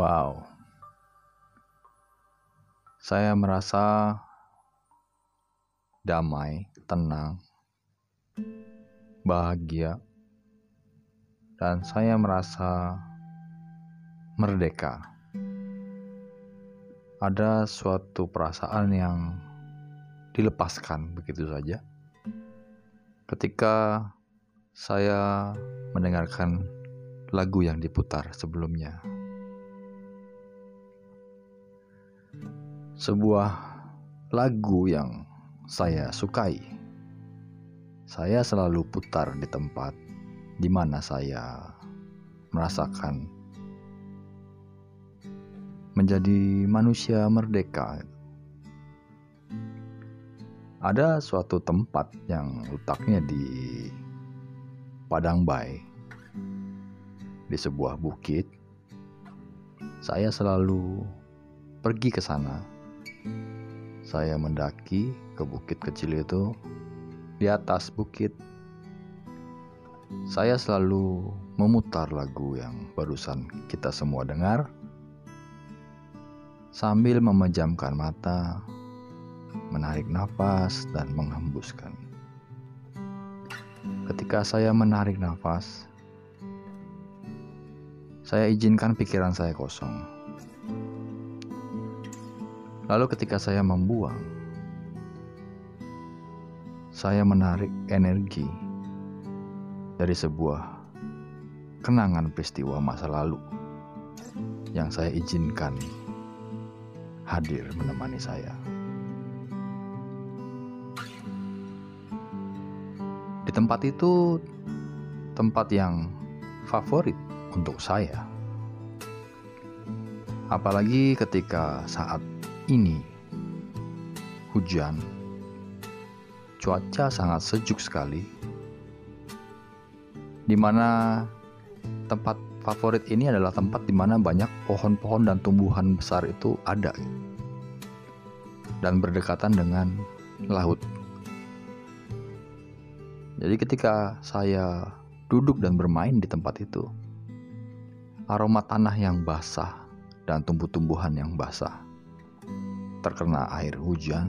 Wow, saya merasa damai, tenang, bahagia, dan saya merasa merdeka. Ada suatu perasaan yang dilepaskan begitu saja ketika saya mendengarkan lagu yang diputar sebelumnya. Sebuah lagu yang saya sukai. Saya selalu putar di tempat di mana saya merasakan menjadi manusia merdeka. Ada suatu tempat yang letaknya di Padang Bay, di sebuah bukit. Saya selalu pergi ke sana saya mendaki ke bukit kecil itu. Di atas bukit, saya selalu memutar lagu yang barusan kita semua dengar, sambil memejamkan mata, menarik nafas, dan menghembuskan. Ketika saya menarik nafas, saya izinkan pikiran saya kosong Lalu ketika saya membuang, saya menarik energi dari sebuah kenangan peristiwa masa lalu yang saya izinkan hadir menemani saya. Di tempat itu tempat yang favorit untuk saya. Apalagi ketika saat ini. Hujan, cuaca sangat sejuk sekali, di mana tempat favorit ini adalah tempat di mana banyak pohon-pohon dan tumbuhan besar itu ada. Dan berdekatan dengan laut. Jadi ketika saya duduk dan bermain di tempat itu, aroma tanah yang basah dan tumbuh-tumbuhan yang basah terkena air hujan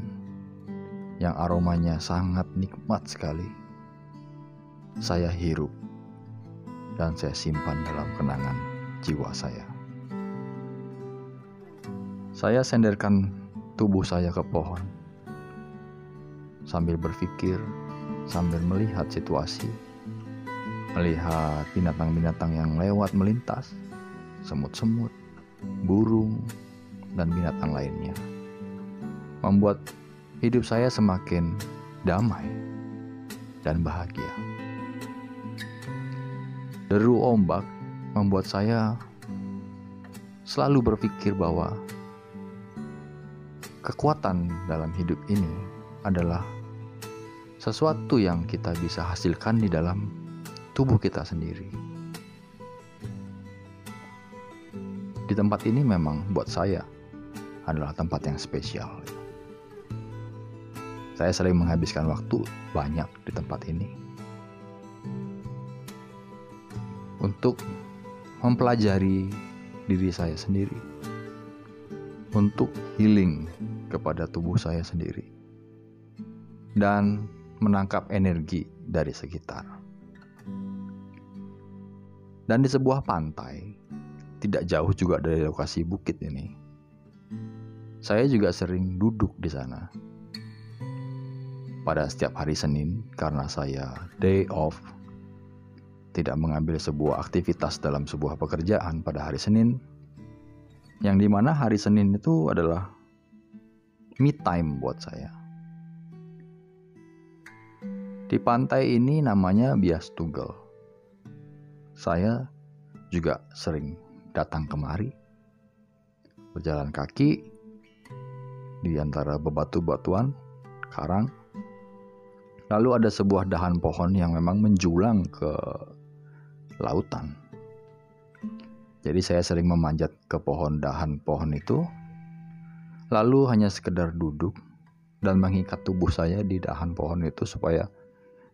yang aromanya sangat nikmat sekali. Saya hirup dan saya simpan dalam kenangan jiwa saya. Saya senderkan tubuh saya ke pohon sambil berpikir, sambil melihat situasi, melihat binatang-binatang yang lewat melintas, semut-semut, burung, dan binatang lainnya membuat hidup saya semakin damai dan bahagia. Deru ombak membuat saya selalu berpikir bahwa kekuatan dalam hidup ini adalah sesuatu yang kita bisa hasilkan di dalam tubuh kita sendiri. Di tempat ini memang buat saya adalah tempat yang spesial. Saya sering menghabiskan waktu banyak di tempat ini. Untuk mempelajari diri saya sendiri, untuk healing kepada tubuh saya sendiri, dan menangkap energi dari sekitar. Dan di sebuah pantai, tidak jauh juga dari lokasi bukit ini, saya juga sering duduk di sana pada setiap hari Senin karena saya day off tidak mengambil sebuah aktivitas dalam sebuah pekerjaan pada hari Senin yang di mana hari Senin itu adalah me time buat saya. Di pantai ini namanya Bias Tugel. Saya juga sering datang kemari berjalan kaki di antara bebatu-batuan karang Lalu ada sebuah dahan pohon yang memang menjulang ke lautan. Jadi saya sering memanjat ke pohon dahan pohon itu, lalu hanya sekedar duduk dan mengikat tubuh saya di dahan pohon itu supaya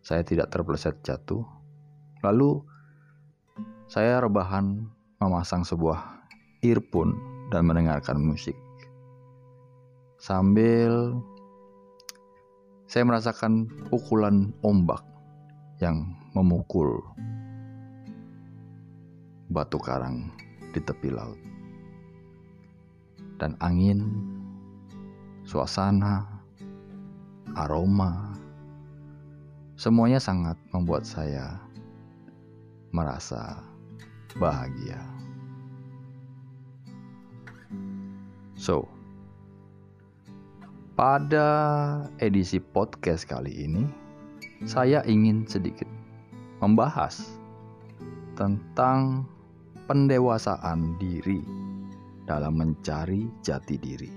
saya tidak terpeleset jatuh. Lalu saya rebahan memasang sebuah earphone dan mendengarkan musik. Sambil saya merasakan pukulan ombak yang memukul batu karang di tepi laut. Dan angin, suasana, aroma, semuanya sangat membuat saya merasa bahagia. So, pada edisi podcast kali ini, saya ingin sedikit membahas tentang pendewasaan diri dalam mencari jati diri.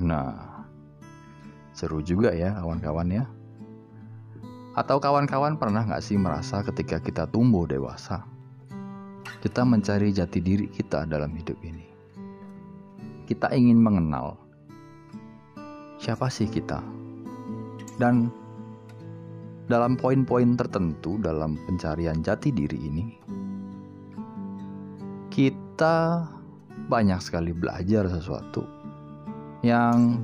Nah, seru juga ya kawan-kawan ya. Atau kawan-kawan pernah nggak sih merasa ketika kita tumbuh dewasa, kita mencari jati diri kita dalam hidup ini. Kita ingin mengenal siapa sih kita? Dan dalam poin-poin tertentu dalam pencarian jati diri ini, kita banyak sekali belajar sesuatu yang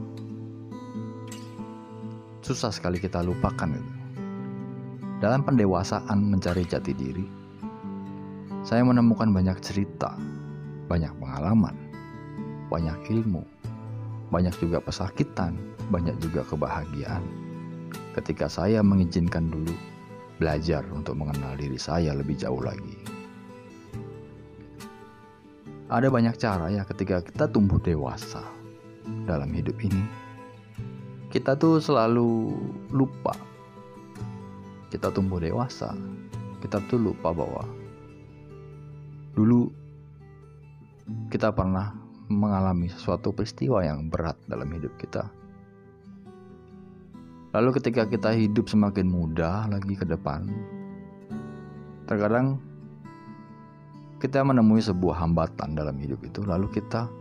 susah sekali kita lupakan. Dalam pendewasaan mencari jati diri, saya menemukan banyak cerita, banyak pengalaman, banyak ilmu, banyak juga pesakitan, banyak juga kebahagiaan. Ketika saya mengizinkan dulu belajar untuk mengenal diri saya lebih jauh lagi. Ada banyak cara ya ketika kita tumbuh dewasa dalam hidup ini. Kita tuh selalu lupa. Kita tumbuh dewasa. Kita tuh lupa bahwa dulu kita pernah mengalami sesuatu peristiwa yang berat dalam hidup kita. Lalu ketika kita hidup semakin mudah lagi ke depan, terkadang kita menemui sebuah hambatan dalam hidup itu, lalu kita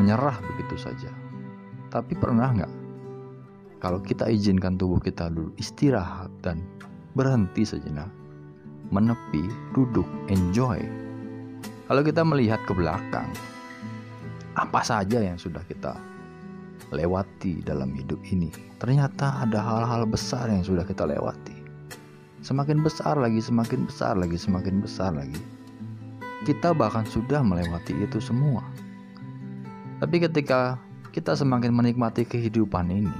menyerah begitu saja. Tapi pernah nggak kalau kita izinkan tubuh kita dulu istirahat dan berhenti sejenak, menepi, duduk, enjoy. Kalau kita melihat ke belakang, apa saja yang sudah kita lewati dalam hidup ini. Ternyata ada hal-hal besar yang sudah kita lewati. Semakin besar lagi, semakin besar lagi, semakin besar lagi. Kita bahkan sudah melewati itu semua. Tapi ketika kita semakin menikmati kehidupan ini,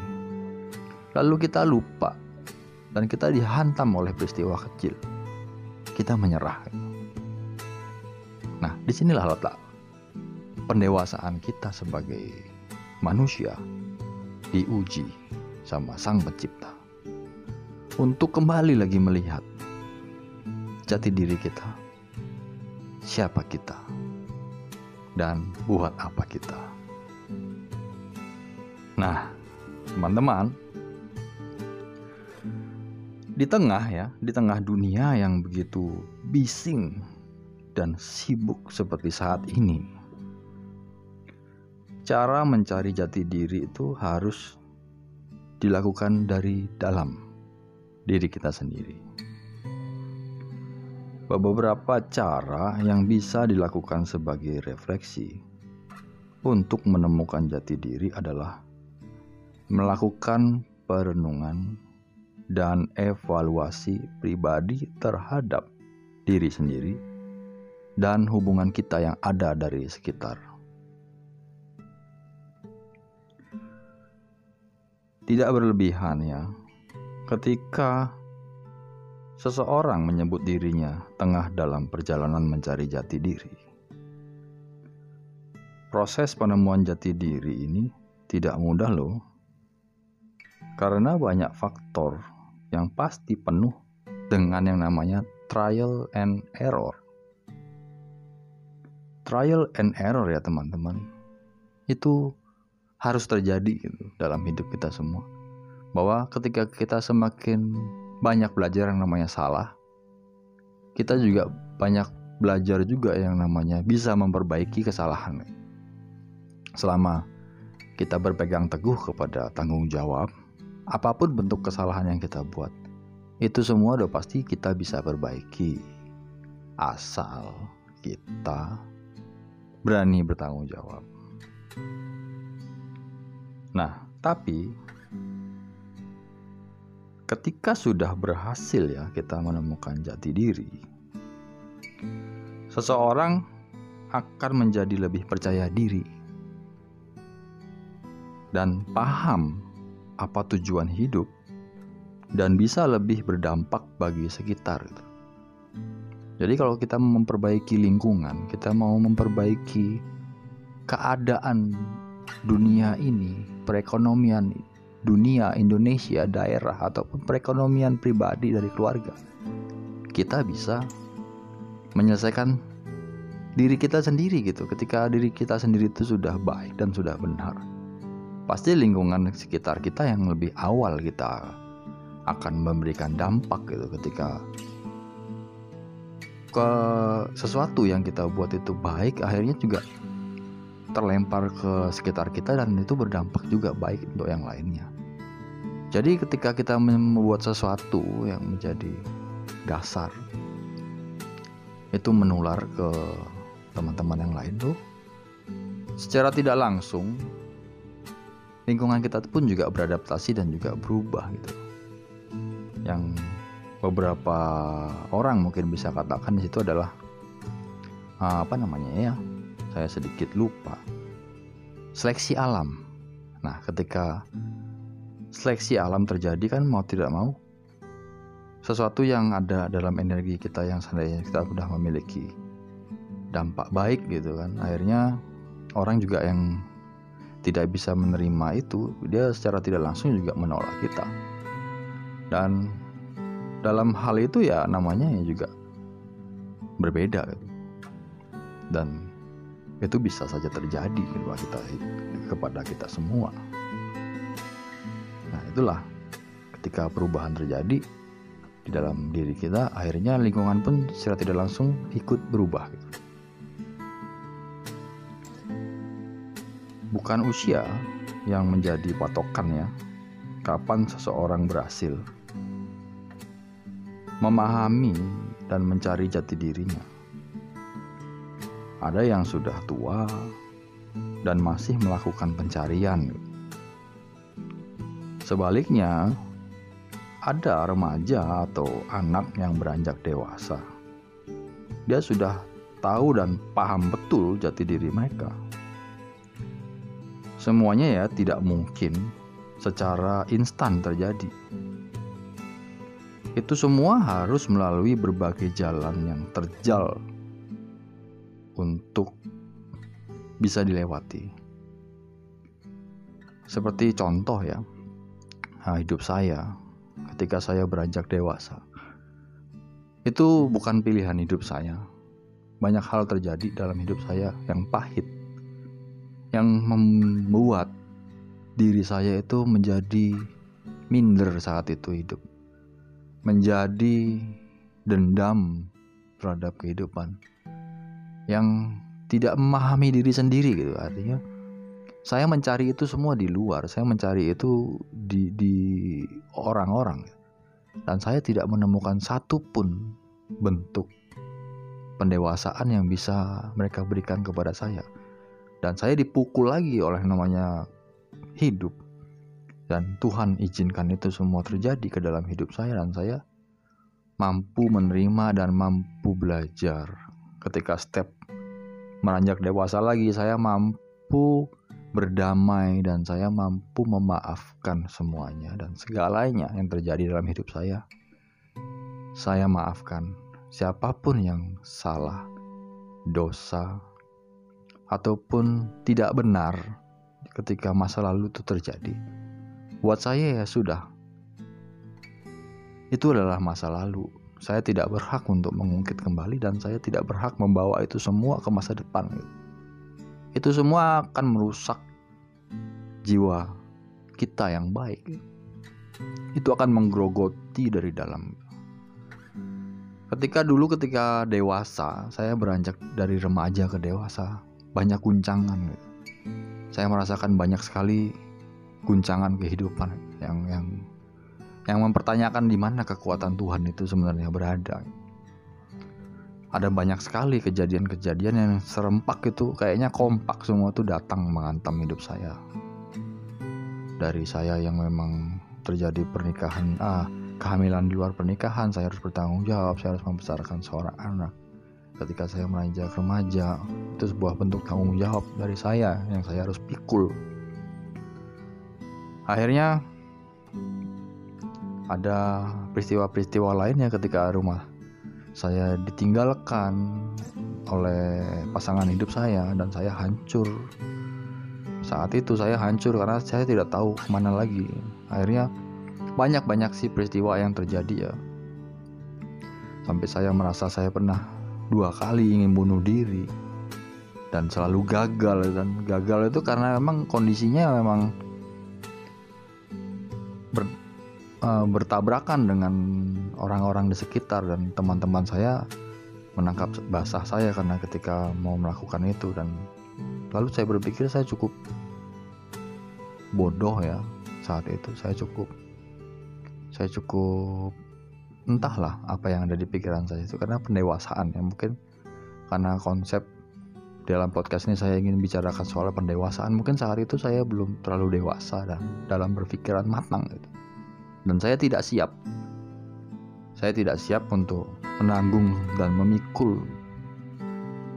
lalu kita lupa dan kita dihantam oleh peristiwa kecil, kita menyerah. Nah, di sinilah letak pendewasaan kita sebagai manusia diuji sama Sang Pencipta untuk kembali lagi melihat jati diri kita, siapa kita, dan buat apa kita. Nah, teman-teman, di tengah ya, di tengah dunia yang begitu bising dan sibuk seperti saat ini, cara mencari jati diri itu harus dilakukan dari dalam diri kita sendiri. Beberapa cara yang bisa dilakukan sebagai refleksi untuk menemukan jati diri adalah melakukan perenungan dan evaluasi pribadi terhadap diri sendiri dan hubungan kita yang ada dari sekitar. Tidak berlebihan ya. Ketika seseorang menyebut dirinya tengah dalam perjalanan mencari jati diri. Proses penemuan jati diri ini tidak mudah loh. Karena banyak faktor yang pasti penuh dengan yang namanya trial and error. Trial and error ya teman-teman. Itu harus terjadi gitu dalam hidup kita semua. Bahwa ketika kita semakin banyak belajar yang namanya salah, kita juga banyak belajar juga yang namanya bisa memperbaiki kesalahan. Selama kita berpegang teguh kepada tanggung jawab, apa pun bentuk kesalahan yang kita buat, itu semua udah pasti kita bisa perbaiki. Asal kita berani bertanggung jawab. Nah, tapi ketika sudah berhasil ya kita menemukan jati diri, seseorang akan menjadi lebih percaya diri dan paham apa tujuan hidup dan bisa lebih berdampak bagi sekitar. Jadi kalau kita memperbaiki lingkungan, kita mau memperbaiki keadaan dunia ini, perekonomian dunia Indonesia, daerah ataupun perekonomian pribadi dari keluarga. Kita bisa menyelesaikan diri kita sendiri gitu. Ketika diri kita sendiri itu sudah baik dan sudah benar. Pasti lingkungan sekitar kita yang lebih awal kita akan memberikan dampak gitu ketika ke sesuatu yang kita buat itu baik akhirnya juga terlempar ke sekitar kita dan itu berdampak juga baik untuk yang lainnya. Jadi ketika kita membuat sesuatu yang menjadi dasar itu menular ke teman-teman yang lain tuh secara tidak langsung lingkungan kita pun juga beradaptasi dan juga berubah gitu. Yang beberapa orang mungkin bisa katakan di situ adalah ah, apa namanya ya? Saya sedikit lupa. Seleksi alam. Nah, ketika seleksi alam terjadi kan mau tidak mau sesuatu yang ada dalam energi kita yang seandainya kita sudah memiliki dampak baik gitu kan akhirnya orang juga yang tidak bisa menerima itu dia secara tidak langsung juga menolak kita dan dalam hal itu ya namanya ya juga berbeda gitu. dan itu bisa saja terjadi kepada kita kepada kita semua. Itulah ketika perubahan terjadi di dalam diri kita akhirnya lingkungan pun secara tidak langsung ikut berubah gitu. bukan usia yang menjadi patokan ya. Kapan seseorang berhasil memahami dan mencari jati dirinya ada yang sudah tua dan masih melakukan pencarian. Sebaliknya, ada remaja atau anak yang beranjak dewasa. Dia sudah tahu dan paham betul jati diri mereka. Semuanya ya tidak mungkin secara instan terjadi. Itu semua harus melalui berbagai jalan yang terjal untuk bisa dilewati. Seperti contoh ya, nah, hidup saya ketika saya beranjak dewasa. Itu bukan pilihan hidup saya. Banyak hal terjadi dalam hidup saya yang pahit. Yang membuat diri saya itu menjadi minder saat itu hidup. Menjadi dendam terhadap kehidupan. Yang tidak memahami diri sendiri gitu. Artinya saya mencari itu semua di luar saya mencari itu di di orang-orang. Dan saya tidak menemukan satupun bentuk pendewasaan yang bisa mereka berikan kepada saya. Dan saya dipukul lagi oleh namanya hidup. Dan Tuhan izinkan itu semua terjadi ke dalam hidup saya dan saya mampu menerima dan mampu belajar ketika step meranjak dewasa lagi saya mampu berdamai dan saya mampu memaafkan semuanya dan segalanya yang terjadi dalam hidup saya. Saya maafkan siapa pun yang salah, dosa, ataupun tidak benar ketika masa lalu itu terjadi. Buat saya ya sudah. Itu adalah masa lalu. Saya tidak berhak untuk mengungkit kembali dan saya tidak berhak membawa itu semua ke masa depan. Itu semua akan merusak jiwa kita yang baik. Itu akan menggerogoti dari dalam. Ketika dulu ketika dewasa saya beranjak dari remaja ke dewasa banyak guncangan. Saya merasakan banyak sekali guncangan kehidupan yang yang yang mempertanyakan di mana kekuatan Tuhan itu sebenarnya berada. Ada banyak sekali kejadian-kejadian yang serempak itu kayaknya kompak semua tuh datang mengantam hidup saya. Dari saya yang memang terjadi pernikahan ah kehamilan di luar pernikahan saya harus bertanggung jawab saya harus membesarkan seorang anak. Ketika saya meranjak remaja itu sebuah bentuk tanggung jawab dari saya yang saya harus pikul. Akhirnya ada peristiwa-peristiwa lainnya ketika rumah saya ditinggalkan oleh pasangan hidup saya dan saya hancur. Saat itu saya hancur karena saya tidak tahu ke mana lagi. Akhirnya banyak-banyak sih peristiwa yang terjadi ya. Sampai saya merasa saya pernah dua kali ingin bunuh diri dan selalu gagal dan gagal itu karena memang kondisinya memang ber, uh, bertabrakan dengan orang-orang di sekitar dan teman-teman saya menangkap basah saya karena ketika mau melakukan itu dan lalu saya berpikir saya cukup bodoh ya saat itu. Saya cukup saya cukup entahlah apa yang ada di pikiran saya itu karena pendewasaan ya. Mungkin karena konsep dalam podcast ini saya ingin bicarakan soal pendewasaan. Mungkin saat itu saya belum terlalu dewasa dan dalam berpikiran matang gitu dan saya tidak siap. Saya tidak siap untuk menanggung dan memikul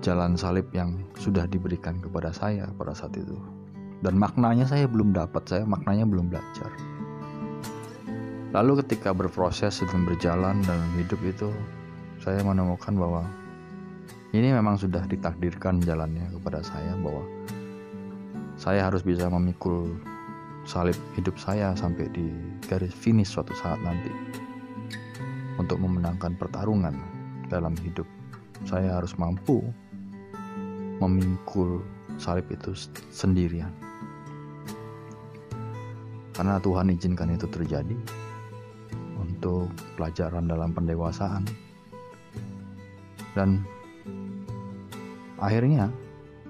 jalan salib yang sudah diberikan kepada saya pada saat itu. Dan maknanya saya belum dapat saya maknanya belum belajar. Lalu ketika berproses dan berjalan dalam hidup itu saya menemukan bahwa ini memang sudah ditakdirkan jalannya kepada saya bahwa saya harus bisa memikul salib hidup saya sampai di garis finish suatu saat nanti. Untuk memenangkan pertarungan dalam hidup saya harus mampu memikul salib itu sendirian. Karena Tuhan izinkan itu terjadi untuk pelajaran dalam pendewasaan. Dan akhirnya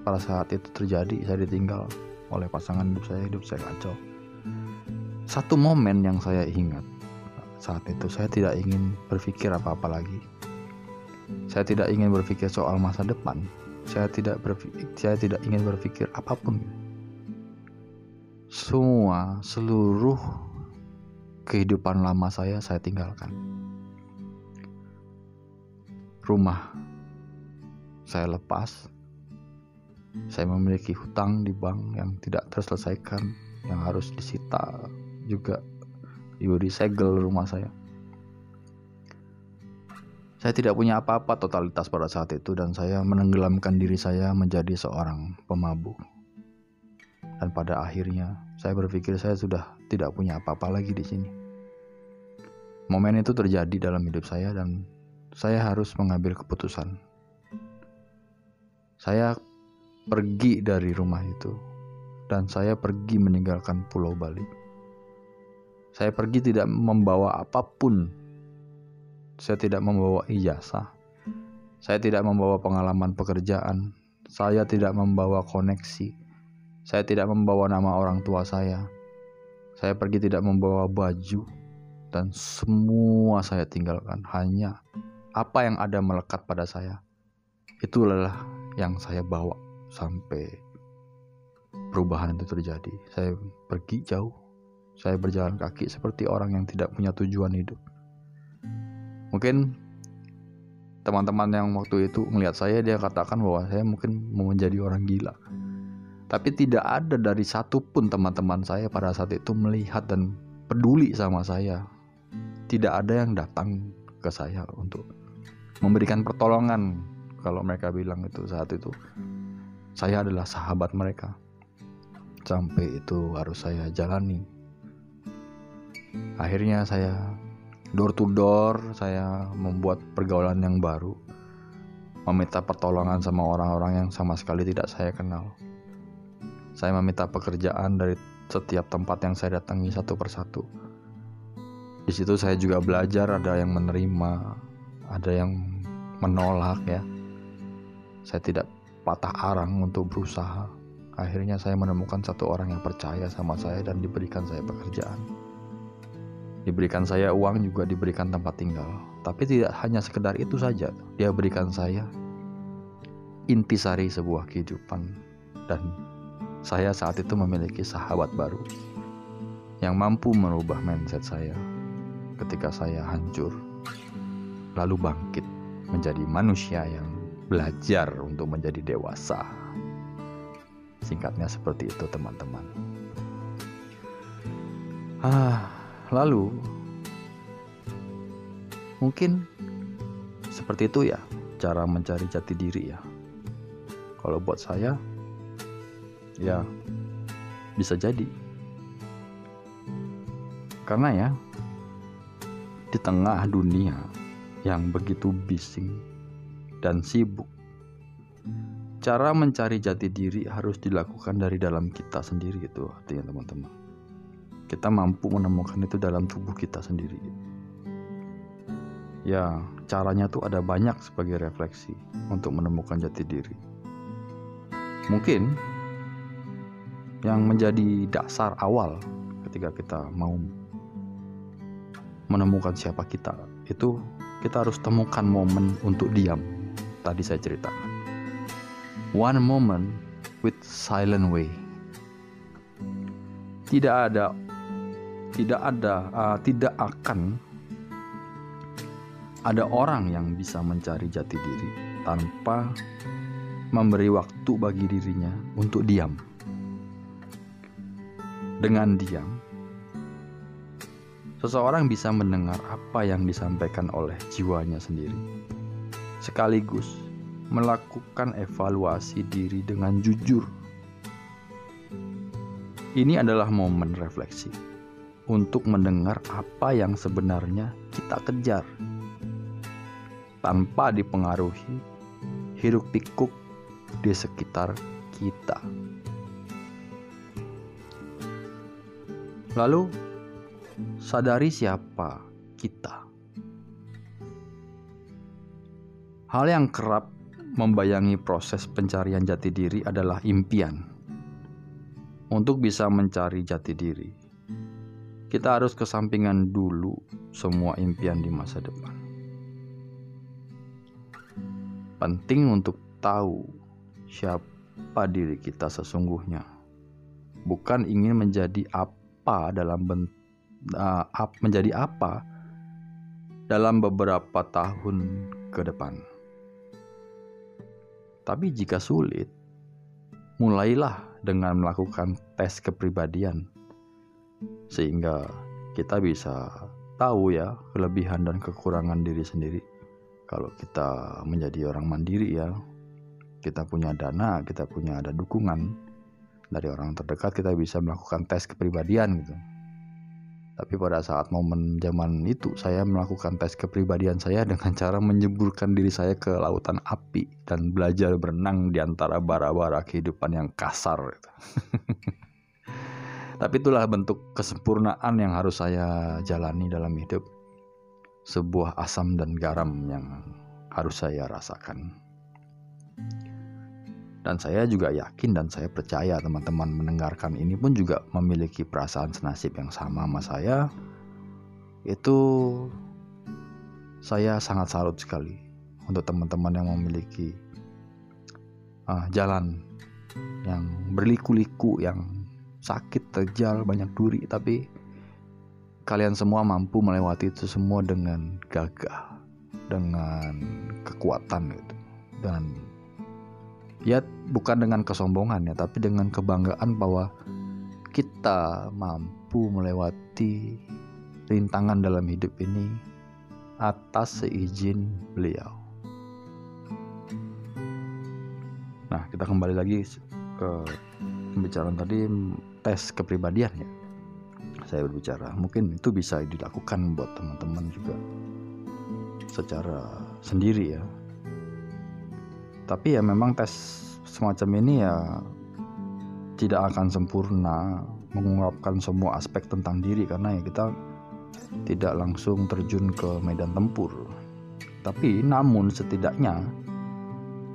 pada saat itu terjadi saya ditinggal oleh pasangan hidup saya hidup saya kacau. Satu momen yang saya ingat saat itu saya tidak ingin berpikir apa-apa lagi. Saya tidak ingin berpikir soal masa depan. Saya tidak berpikir, saya tidak ingin berpikir apa pun. Semua seluruh kehidupan lama saya saya tinggalkan. Rumah saya lepas. Saya memiliki hutang di bank yang tidak terselesaikan, yang harus disita juga ibu disegel rumah saya. Saya tidak punya apa-apa totalitas pada saat itu dan saya menenggelamkan diri saya menjadi seorang pemabuk. Dan pada akhirnya saya berpikir saya sudah tidak punya apa-apa lagi di sini. Momen itu terjadi dalam hidup saya dan saya harus mengambil keputusan saya pergi dari rumah itu dan saya pergi meninggalkan Pulau Bali. Saya pergi tidak membawa apa pun. Saya tidak membawa ijazah. Saya tidak membawa pengalaman pekerjaan. Saya tidak membawa koneksi. Saya tidak membawa nama orang tua saya. Saya pergi tidak membawa baju dan semua saya tinggalkan hanya apa yang ada melekat pada saya. Itulah yang saya bawa sampai perubahan itu terjadi. Saya pergi jauh, saya berjalan kaki seperti orang yang tidak punya tujuan hidup. Mungkin teman-teman yang waktu itu melihat saya dia katakan bahwa saya mungkin mau menjadi orang gila. Tapi tidak ada dari satu pun teman-teman saya pada saat itu melihat dan peduli sama saya. Tidak ada yang datang ke saya untuk memberikan pertolongan kalau mereka bilang itu saat itu saya adalah sahabat mereka. Sampai itu harus saya jalani. Akhirnya saya door to door saya membuat pergaulan yang baru. Meminta pertolongan sama orang-orang yang sama sekali tidak saya kenal. Saya meminta pekerjaan dari setiap tempat yang saya datangi satu persatu. Di situ saya juga belajar ada yang menerima ada yang menolak ya. Saya tidak patah arang untuk berusaha. Akhirnya saya menemukan satu orang yang percaya sama saya dan diberikan saya pekerjaan. Diberikan saya uang juga diberikan tempat tinggal. Tapi tidak hanya sekedar itu saja. Dia berikan saya intisari sebuah kehidupan dan saya saat itu memiliki sahabat baru yang mampu merubah mindset saya ketika saya hancur lalu bangkit menjadi manusia yang belajar untuk menjadi dewasa. Singkatnya seperti itu, teman-teman. Ah, lalu mungkin seperti itu ya cara mencari jati diri ya. Kalau buat saya ya bisa jadi. Karena ya di tengah dunia yang begitu bising dan sibuk. Cara mencari jati diri harus dilakukan dari dalam kita sendiri itu artinya teman-teman. Kita mampu menemukan itu dalam tubuh kita sendiri. Ya, caranya tuh ada banyak sebagai refleksi untuk menemukan jati diri. Mungkin yang menjadi dasar awal ketika kita mau menemukan siapa kita itu kita harus temukan momen untuk diam. Tadi saya ceritakan. One moment with silent way. Tidak ada tidak ada uh, tidak akan ada orang yang bisa mencari jati diri tanpa memberi waktu bagi dirinya untuk diam. Dengan diam, seseorang bisa mendengar apa yang disampaikan oleh jiwanya sendiri, sekaligus melakukan evaluasi diri dengan jujur. Ini adalah momen refleksi untuk mendengar apa yang sebenarnya kita kejar tanpa dipengaruhi hiruk-pikuk di sekitar kita. Lalu, sadari siapa kita. Hal yang kerap membayangi proses pencarian jati diri adalah impian. Untuk bisa mencari jati diri, kita harus kesampingan dulu semua impian di masa depan. Penting untuk tahu siapa diri kita sesungguhnya, bukan ingin menjadi apa dalam bentuk uh, menjadi apa dalam beberapa tahun ke depan. Tapi jika sulit, mulailah dengan melakukan tes kepribadian sehingga kita bisa tahu ya kelebihan dan kekurangan diri sendiri. Kalau kita menjadi orang mandiri ya, kita punya dana, kita punya ada dukungan dari orang terdekat, kita bisa melakukan tes kepribadian gitu. Tapi pada saat momen zaman itu saya melakukan tes kepribadian saya dengan cara menyeburkan diri saya ke lautan api dan belajar berenang di antara bara-bara kehidupan yang kasar. Tapi itulah bentuk kesempurnaan yang harus saya jalani dalam hidup. Sebuah asam dan garam yang harus saya rasakan. Dan saya juga yakin dan saya percaya teman-teman mendengarkan ini pun juga memiliki perasaan senasib yang sama sama saya. Itu saya sangat salut sekali untuk teman-teman yang memiliki uh, jalan yang berliku-liku, yang sakit, terjal, banyak duri, tapi kalian semua mampu melewati itu semua dengan gagah, dengan kekuatan gitu, dan ya bukan dengan kesombongan ya tapi dengan kebanggaan bahwa kita mampu melewati rintangan dalam hidup ini atas seizin beliau. Nah, kita kembali lagi ke pembicaraan tadi tes kepribadian ya. Saya berbicara, mungkin itu bisa dilakukan buat teman-teman juga secara sendiri ya, tapi ya memang tes semacam ini ya tidak akan sempurna mengungkapkan semua aspek tentang diri karena ya kita tidak langsung terjun ke medan tempur. Tapi namun setidaknya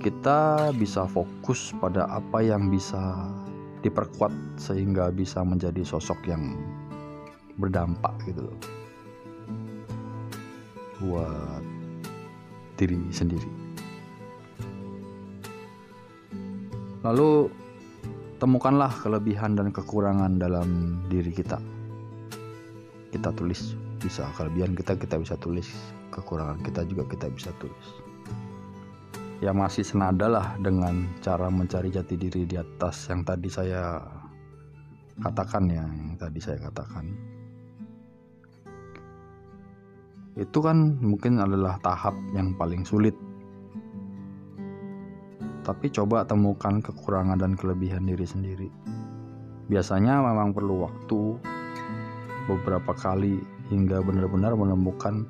kita bisa fokus pada apa yang bisa diperkuat sehingga bisa menjadi sosok yang berdampak gitu buat diri sendiri. Lalu temukanlah kelebihan dan kekurangan dalam diri kita. Kita tulis bisa kelebihan kita kita bisa tulis, kekurangan kita juga kita bisa tulis. Ya masih senada lah dengan cara mencari jati diri di atas yang tadi saya katakan ya, yang tadi saya katakan. Itu kan mungkin adalah tahap yang paling sulit tapi coba temukan kekurangan dan kelebihan diri sendiri. Biasanya memang perlu waktu beberapa kali hingga benar-benar menemukan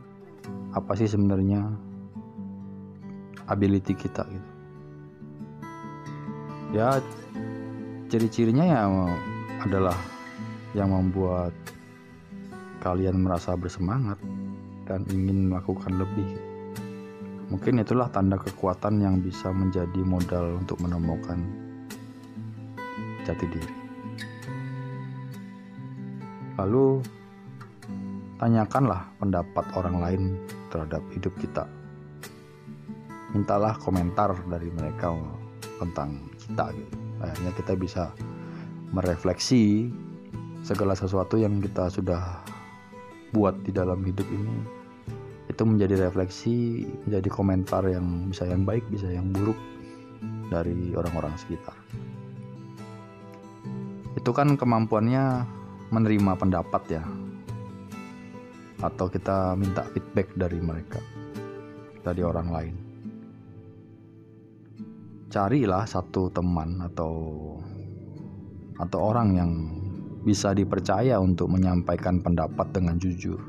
apa sih sebenarnya ability kita gitu. Ya ciri-cirinya ya adalah yang membuat kalian merasa bersemangat dan ingin melakukan lebih. Mungkin itulah tanda kekuatan yang bisa menjadi modal untuk menemukan jati diri. Lalu tanyakanlah pendapat orang lain terhadap hidup kita. Mintalah komentar dari mereka tentang kita gitu. Akhirnya kita bisa merefleksi segala sesuatu yang kita sudah buat di dalam hidup ini itu menjadi refleksi menjadi komentar yang bisa yang baik bisa yang buruk dari orang-orang sekitar. Itu kan kemampuannya menerima pendapat ya atau kita minta feedback dari mereka dari orang lain. Carilah satu teman atau atau orang yang bisa dipercaya untuk menyampaikan pendapat dengan jujur.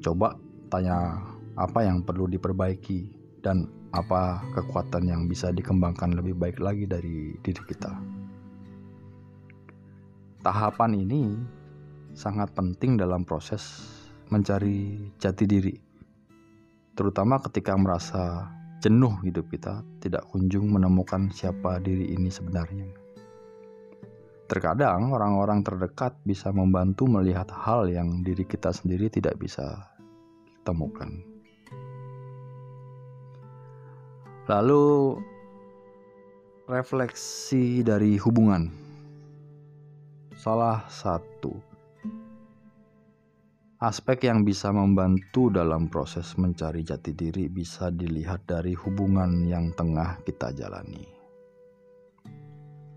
Coba tanya apa yang perlu diperbaiki dan apa kekuatan yang bisa dikembangkan lebih baik lagi dari diri kita. Tahapan ini sangat penting dalam proses mencari jati diri, terutama ketika merasa jenuh hidup kita, tidak kunjung menemukan siapa diri ini sebenarnya. Terkadang orang-orang terdekat bisa membantu melihat hal yang diri kita sendiri tidak bisa temukan. Lalu refleksi dari hubungan. Salah satu aspek yang bisa membantu dalam proses mencari jati diri bisa dilihat dari hubungan yang tengah kita jalani.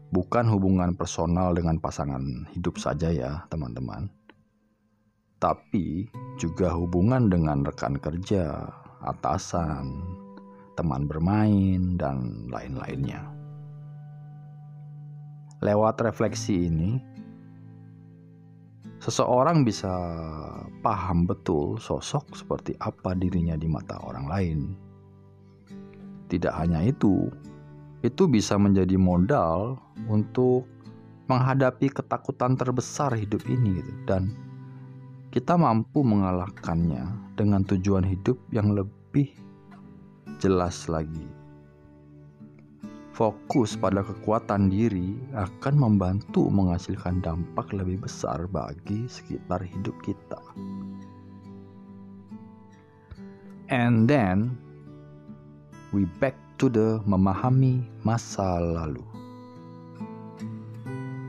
Bukan hubungan personal dengan pasangan hidup saja ya, teman-teman tapi juga hubungan dengan rekan kerja, atasan, teman bermain, dan lain-lainnya. Lewat refleksi ini, seseorang bisa paham betul sosok seperti apa dirinya di mata orang lain. Tidak hanya itu, itu bisa menjadi modal untuk menghadapi ketakutan terbesar hidup ini gitu dan kita mampu mengalahkannya dengan tujuan hidup yang lebih jelas lagi. Fokus pada kekuatan diri akan membantu menghasilkan dampak lebih besar bagi sekitar hidup kita. And then we back to the memahami masa lalu.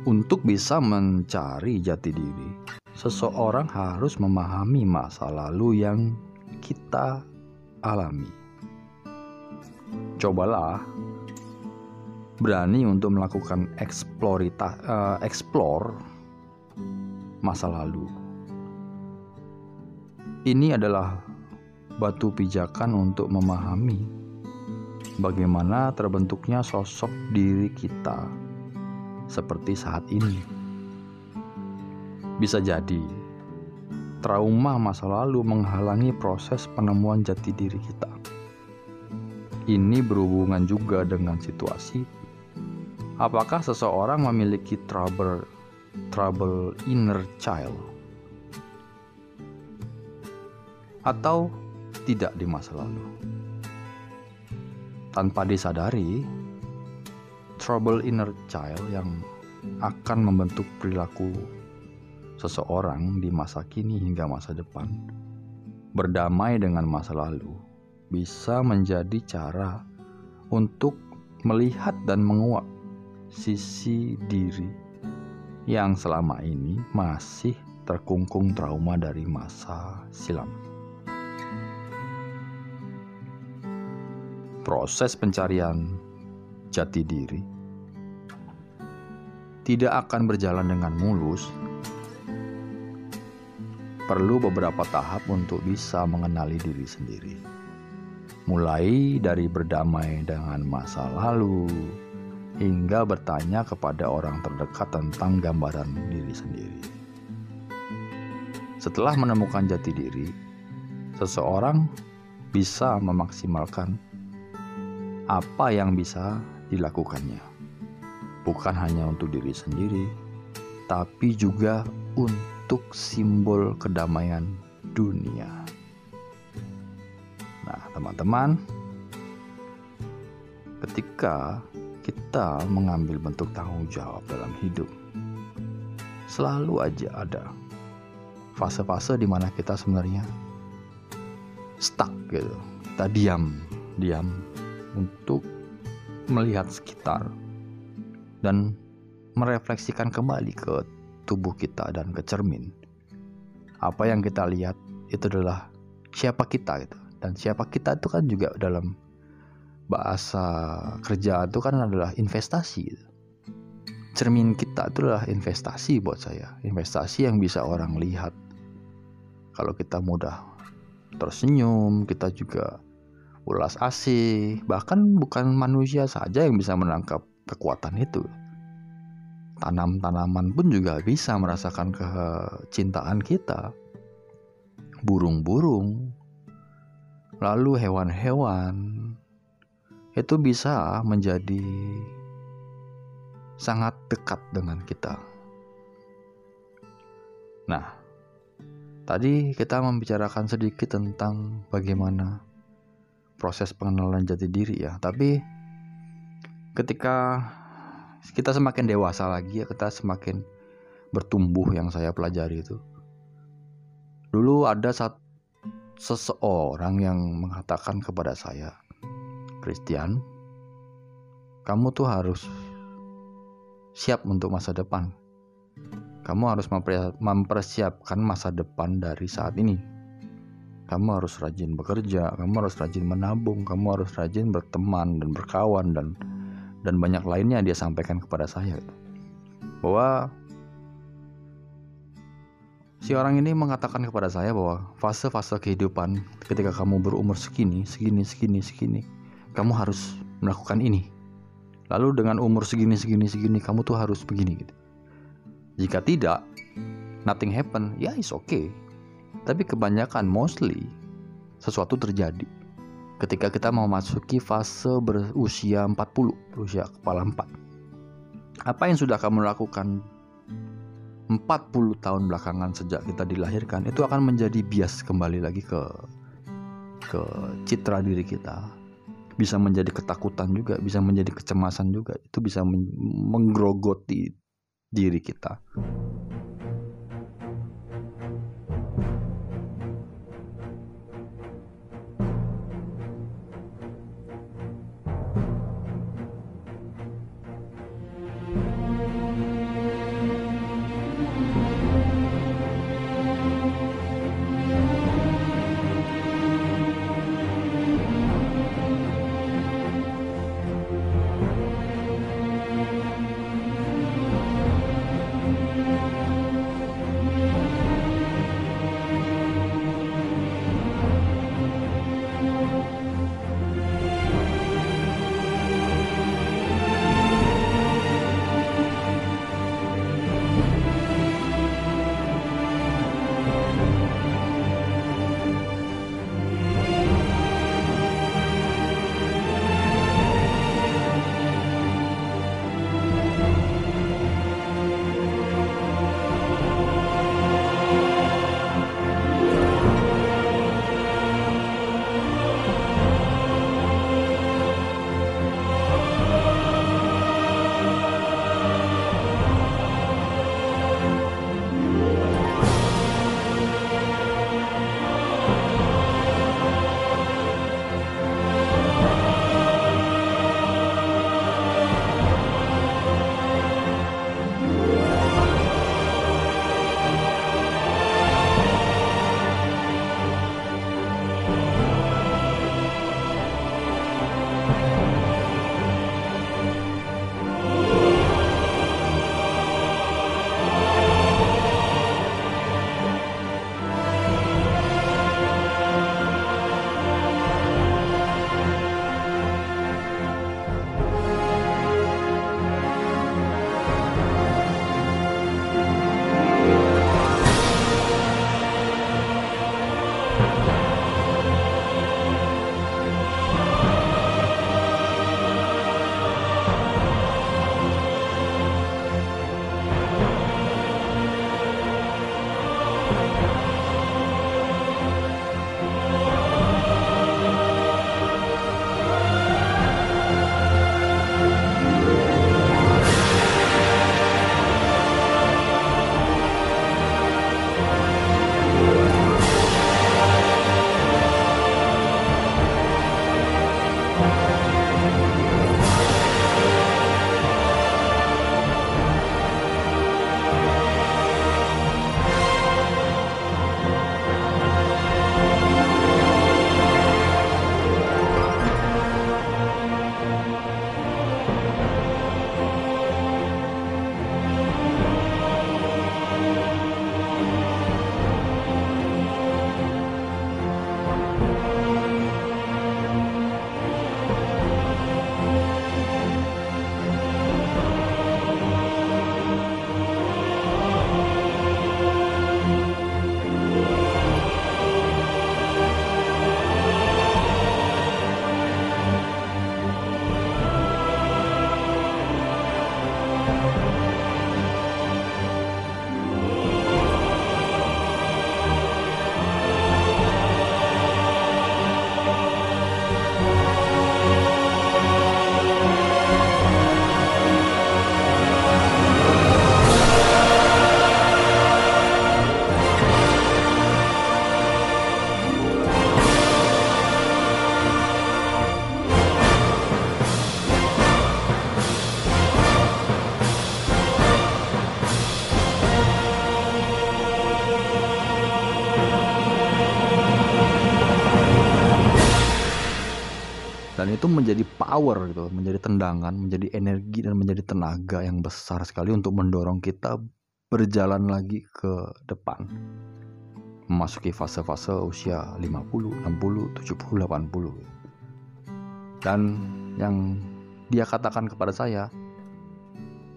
Untuk bisa mencari jati diri, seseorang harus memahami masa lalu yang kita alami. Cobalah berani untuk melakukan eksplorita, uh, explore masa lalu. Ini adalah batu pijakan untuk memahami bagaimana terbentuknya sosok diri kita seperti saat ini. Bisa jadi trauma masa lalu menghalangi proses penemuan jati diri kita. Ini berhubungan juga dengan situasi apakah seseorang memiliki trouble trouble inner child atau tidak di masa lalu. Tanpa disadari, trouble inner child yang akan membentuk perilaku seseorang di masa kini hingga masa depan berdamai dengan masa lalu bisa menjadi cara untuk melihat dan menguak sisi diri yang selama ini masih terkungkung trauma dari masa silam. Proses pencarian jati diri tidak akan berjalan dengan mulus. Perlu beberapa tahap untuk bisa mengenali diri sendiri mulai dari berdamai dengan masa lalu hingga bertanya kepada orang terdekat tentang gambaran diri sendiri. Setelah menemukan jati diri, seseorang bisa memaksimalkan apa yang bisa dilakukannya, bukan hanya untuk diri sendiri, tapi juga untuk simbol kedamaian dunia. Nah, teman-teman, ketika kita mengambil bentuk tanggung jawab dalam hidup, selalu aja ada fase-fase di mana kita sebenarnya stuck gitu. Kita diam, diam untuk melihat sekitar dan merefleksikan kembali ke tubuh kita dan ke cermin. Apa yang kita lihat itu adalah siapa kita gitu. Dan siapa kita itu kan juga dalam bahasa kerja itu kan adalah investasi cermin kita itu adalah investasi buat saya investasi yang bisa orang lihat. Kalau kita mudah tersenyum kita juga ulas asih bahkan bukan manusia saja yang bisa menangkap kekuatan itu tanam-tanaman pun juga bisa merasakan kecintaan kita burung-burung lalu hewan-hewan itu bisa menjadi sangat dekat dengan kita. Nah, tadi kita membicarakan sedikit tentang bagaimana proses pengenalan jati diri ya, tapi ketika kita semakin dewasa lagi ya, kita semakin bertumbuh yang saya pelajari itu. Dulu ada satu seseorang yang mengatakan kepada saya, Christian, kamu tuh harus siap untuk masa depan. Kamu harus mempersiapkan masa depan dari saat ini. Kamu harus rajin bekerja, kamu harus rajin menabung, kamu harus rajin berteman dan berkawan dan dan banyak lainnya dia sampaikan kepada saya bahwa Si orang ini mengatakan kepada saya bahwa fase-fase kehidupan ketika kamu berumur segini, segini, segini, segini, kamu harus melakukan ini. Lalu dengan umur segini, segini, segini, kamu tuh harus begini gitu. Jika tidak, nothing happen, ya is okay. Tapi kebanyakan mostly sesuatu terjadi ketika kita memasuki fase berusia 40, berusia kepala 4. Apa yang sudah kamu lakukan 40 tahun belakangan sejak kita dilahirkan itu akan menjadi bias kembali lagi ke ke citra diri kita. Bisa menjadi ketakutan juga bisa menjadi kecemasan juga. Itu bisa menggerogoti diri kita itu menjadi power gitu menjadi tendangan menjadi energi dan menjadi tenaga yang besar sekali untuk mendorong kita berjalan lagi ke depan. Memasuki fase-fase usia 50, 60, 70, 80 dan yang dia katakan kepada saya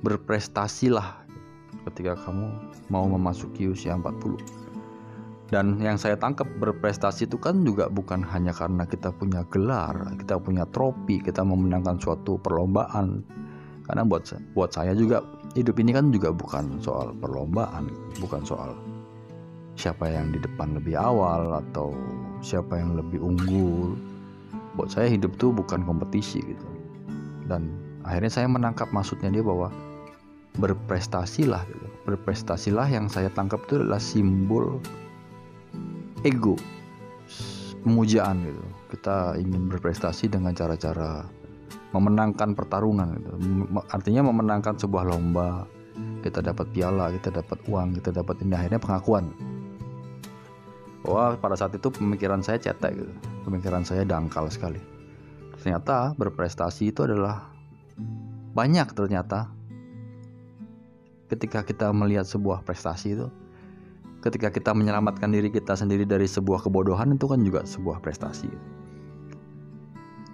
berprestasilah ketika kamu mau memasuki usia 40 dan yang saya tangkap berprestasi itu kan juga bukan hanya karena kita punya gelar, kita punya trofi, kita memenangkan suatu perlombaan. Karena buat buat saya juga hidup ini kan juga bukan soal perlombaan, bukan soal siapa yang di depan lebih awal atau siapa yang lebih unggul. Buat saya hidup tuh bukan kompetisi gitu. Dan akhirnya saya menangkap maksudnya dia bahwa berprestasilah gitu. Berprestasilah yang saya tangkap itu adalah simbol ego pemujaan gitu. Kita ingin berprestasi dengan cara-cara memenangkan pertarungan gitu. artinya memenangkan sebuah lomba kita dapat piala kita dapat uang kita dapat ini akhirnya pengakuan. Wah pada saat itu pemikiran saya cetek gitu. Pemikiran saya dangkal sekali. Ternyata berprestasi itu adalah banyak ternyata. Ketika kita melihat sebuah prestasi itu ketika kita menyelamatkan diri kita sendiri dari sebuah kebodohan itu kan juga sebuah prestasi.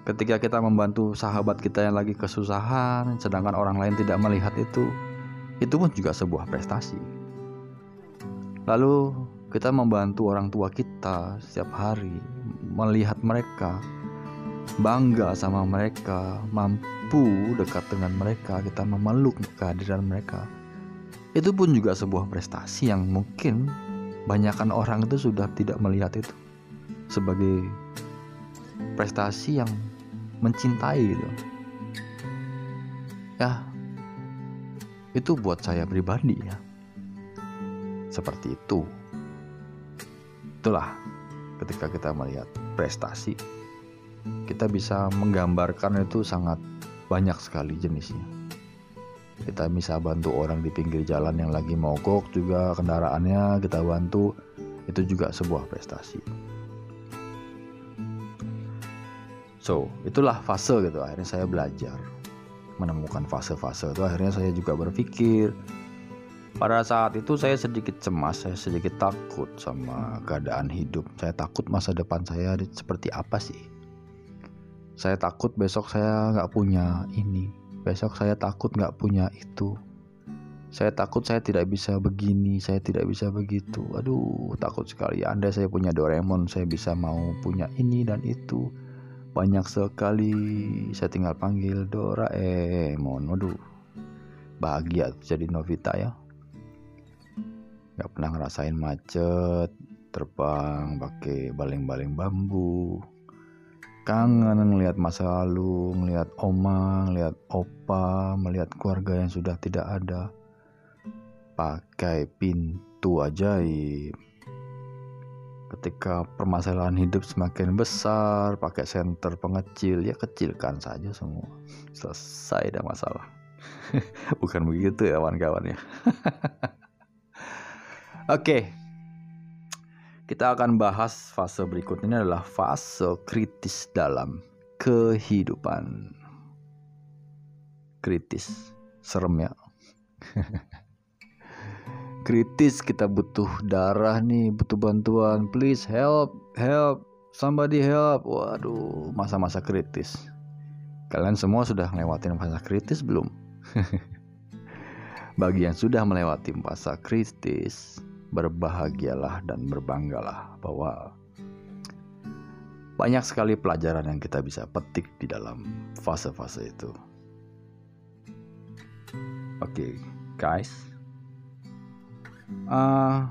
Ketika kita membantu sahabat kita yang lagi kesusahan, sedangkan orang lain tidak melihat itu, itu pun juga sebuah prestasi. Lalu kita membantu orang tua kita setiap hari, melihat mereka, bangga sama mereka, mampu dekat dengan mereka, kita memeluk kehadiran mereka itu pun juga sebuah prestasi yang mungkin banyakkan orang itu sudah tidak melihat itu sebagai prestasi yang mencintai gitu. Ya itu buat saya pribadi ya. Seperti itu. Itulah ketika kita melihat prestasi kita bisa menggambarkan itu sangat banyak sekali jenisnya kita bisa bantu orang di pinggir jalan yang lagi mogok juga kendaraannya kita bantu. Itu juga sebuah prestasi. So itulah fase gitu. Akhirnya saya belajar menemukan fase-fase itu. Akhirnya saya juga berpikir pada saat itu saya sedikit cemas, saya sedikit takut sama keadaan hidup. Saya takut masa depan saya seperti apa sih. Saya takut besok saya nggak punya ini, Besok saya takut nggak punya itu. Saya takut saya tidak bisa begini, saya tidak bisa begitu. Aduh, takut sekali. Andai saya punya Doraemon, saya bisa mau punya ini dan itu. Banyak sekali. Saya tinggal panggil Doraemon. Waduh, bahagia jadi Novita ya. Gak pernah ngerasain macet, terbang pakai baling-baling bambu kangen ngelihat masa lalu, ngelihat oma, ngelihat opa, melihat keluarga yang sudah tidak ada. Pakai pintu ajaib. Ketika permasalahan hidup semakin besar, pakai senter pengecil, ya kecilkan saja semua. Selesai dah masalah. Bukan begitu ya kawan-kawan ya. Oke, okay. Kita akan bahas fase berikutnya adalah fase kritis dalam kehidupan. Kritis, serem ya. kritis kita butuh darah nih, butuh bantuan. Please help, help, somebody help. Waduh, masa-masa kritis. Kalian semua sudah melewati masa kritis belum? Bagi yang sudah melewati masa kritis, berbahagialah dan berbanggalah bahwa banyak sekali pelajaran yang kita bisa petik di dalam fase-fase itu. Oke, okay, guys, uh,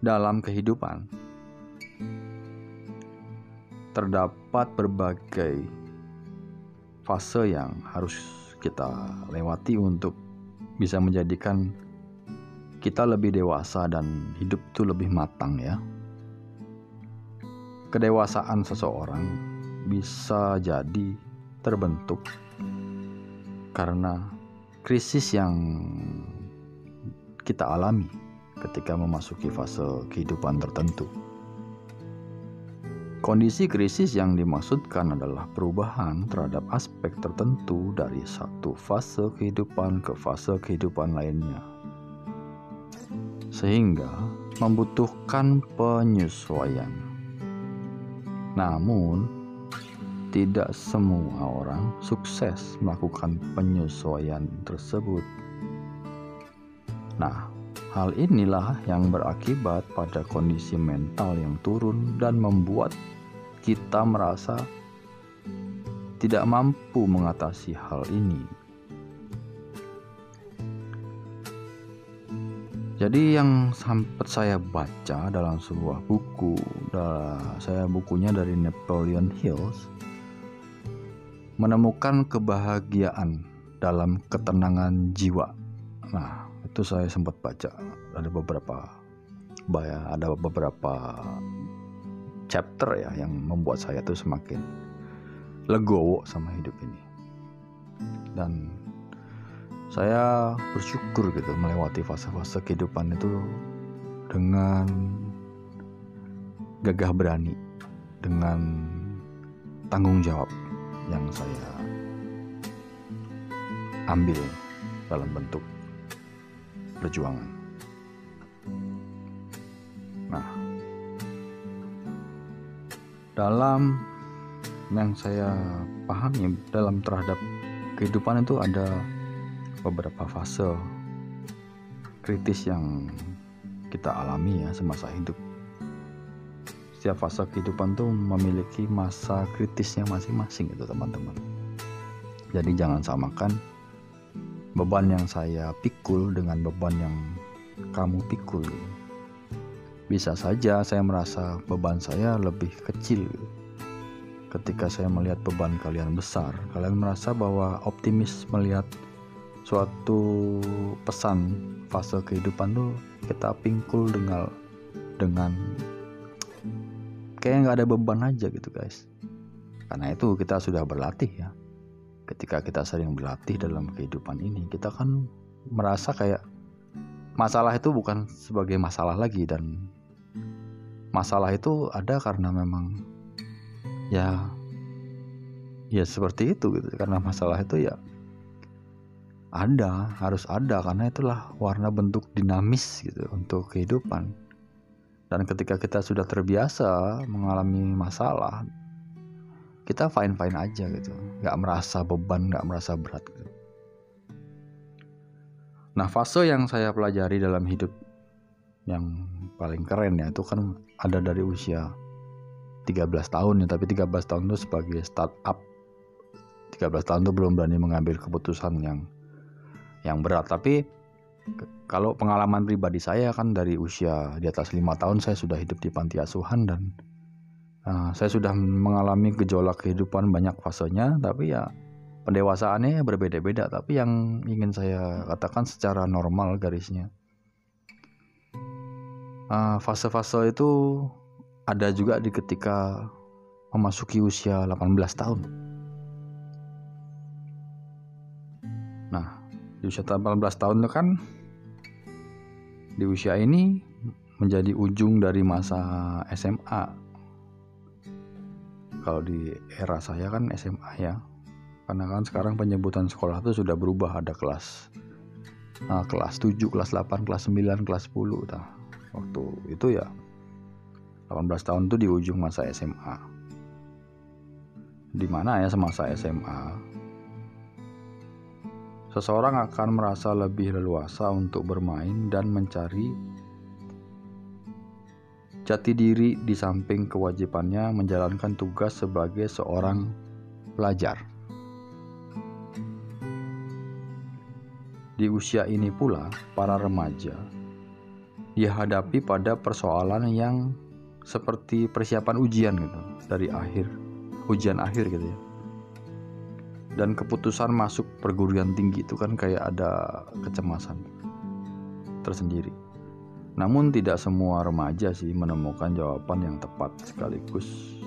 dalam kehidupan terdapat berbagai fase yang harus kita lewati untuk bisa menjadikan kita lebih dewasa dan hidup itu lebih matang ya. Kedewasaan seseorang bisa jadi terbentuk karena krisis yang kita alami ketika memasuki fase kehidupan tertentu. Kondisi krisis yang dimaksudkan adalah perubahan terhadap aspek tertentu dari satu fase kehidupan ke fase kehidupan lainnya, sehingga membutuhkan penyesuaian. Namun, tidak semua orang sukses melakukan penyesuaian tersebut. Nah, Hal inilah yang berakibat pada kondisi mental yang turun dan membuat kita merasa tidak mampu mengatasi hal ini. Jadi yang sempat saya baca dalam sebuah buku, saya bukunya dari Napoleon Hills, menemukan kebahagiaan dalam ketenangan jiwa. Nah, itu saya sempat baca. Ada beberapa ada beberapa chapter ya yang membuat saya tuh semakin legowo sama hidup ini. Dan saya bersyukur gitu melewati fase-fase kehidupan itu dengan gagah berani dengan tanggung jawab yang saya ambil dalam bentuk perjuangan. Nah, dalam yang saya pahami dalam terhadap kehidupan itu ada beberapa fase kritis yang kita alami ya semasa hidup. Setiap fase kehidupan tuh memiliki masa kritisnya masing-masing itu teman-teman. Jadi jangan samakan beban yang saya pikul dengan beban yang kamu pikul. Bisa saja saya merasa beban saya lebih kecil. Ketika saya melihat beban kalian besar, kalian merasa bahwa optimis melihat suatu pesan fase kehidupan tuh kita pingkul dengan dengan kayak nggak ada beban aja gitu guys. Karena itu kita sudah berlatih ya ketika kita sering berlatih dalam kehidupan ini kita kan merasa kayak masalah itu bukan sebagai masalah lagi dan masalah itu ada karena memang ya ya seperti itu gitu. Karena masalah itu ya ada harus ada karena itulah warna bentuk dinamis gitu untuk kehidupan. Dan ketika kita sudah terbiasa mengalami masalah kita fine fine aja gitu. Nggak merasa beban nggak merasa berat gitu. nah fase yang saya pelajari dalam hidup yang paling keren ya itu kan ada dari usia 13 tahun ya. Tapi 13 tahun itu sebagai startup. 13 tahun itu belum berani mengambil keputusan yang yang berat. Tapi kalau pengalaman pribadi saya kan dari usia di atas lima tahun saya sudah hidup di panti asuhan dan Nah, saya sudah mengalami gejolak kehidupan banyak fasenya, tapi ya pendewasaannya berbeda-beda. Tapi yang ingin saya katakan secara normal garisnya, ah, fase-fase itu ada juga di ketika memasuki usia 18 tahun. Nah, di usia 18 tahun itu kan di usia ini menjadi ujung dari masa SMA kalau di era saya kan SMA ya. Karena kan sekarang penyebutan sekolah itu sudah berubah. Ada kelas nah, kelas 7, kelas 8, kelas 9, kelas 10 nah, waktu itu ya 18 tahun itu di ujung masa SMA di mana ya semasa SMA seseorang akan merasa lebih leluasa untuk bermain dan mencari jati diri di samping kewajibannya menjalankan tugas sebagai seorang pelajar. Di usia ini pula, para remaja dihadapi pada persoalan yang seperti persiapan ujian gitu dari akhir ujian akhir gitu ya dan keputusan masuk perguruan tinggi itu kan kayak ada kecemasan tersendiri namun tidak semua remaja sih menemukan jawaban yang tepat sekaligus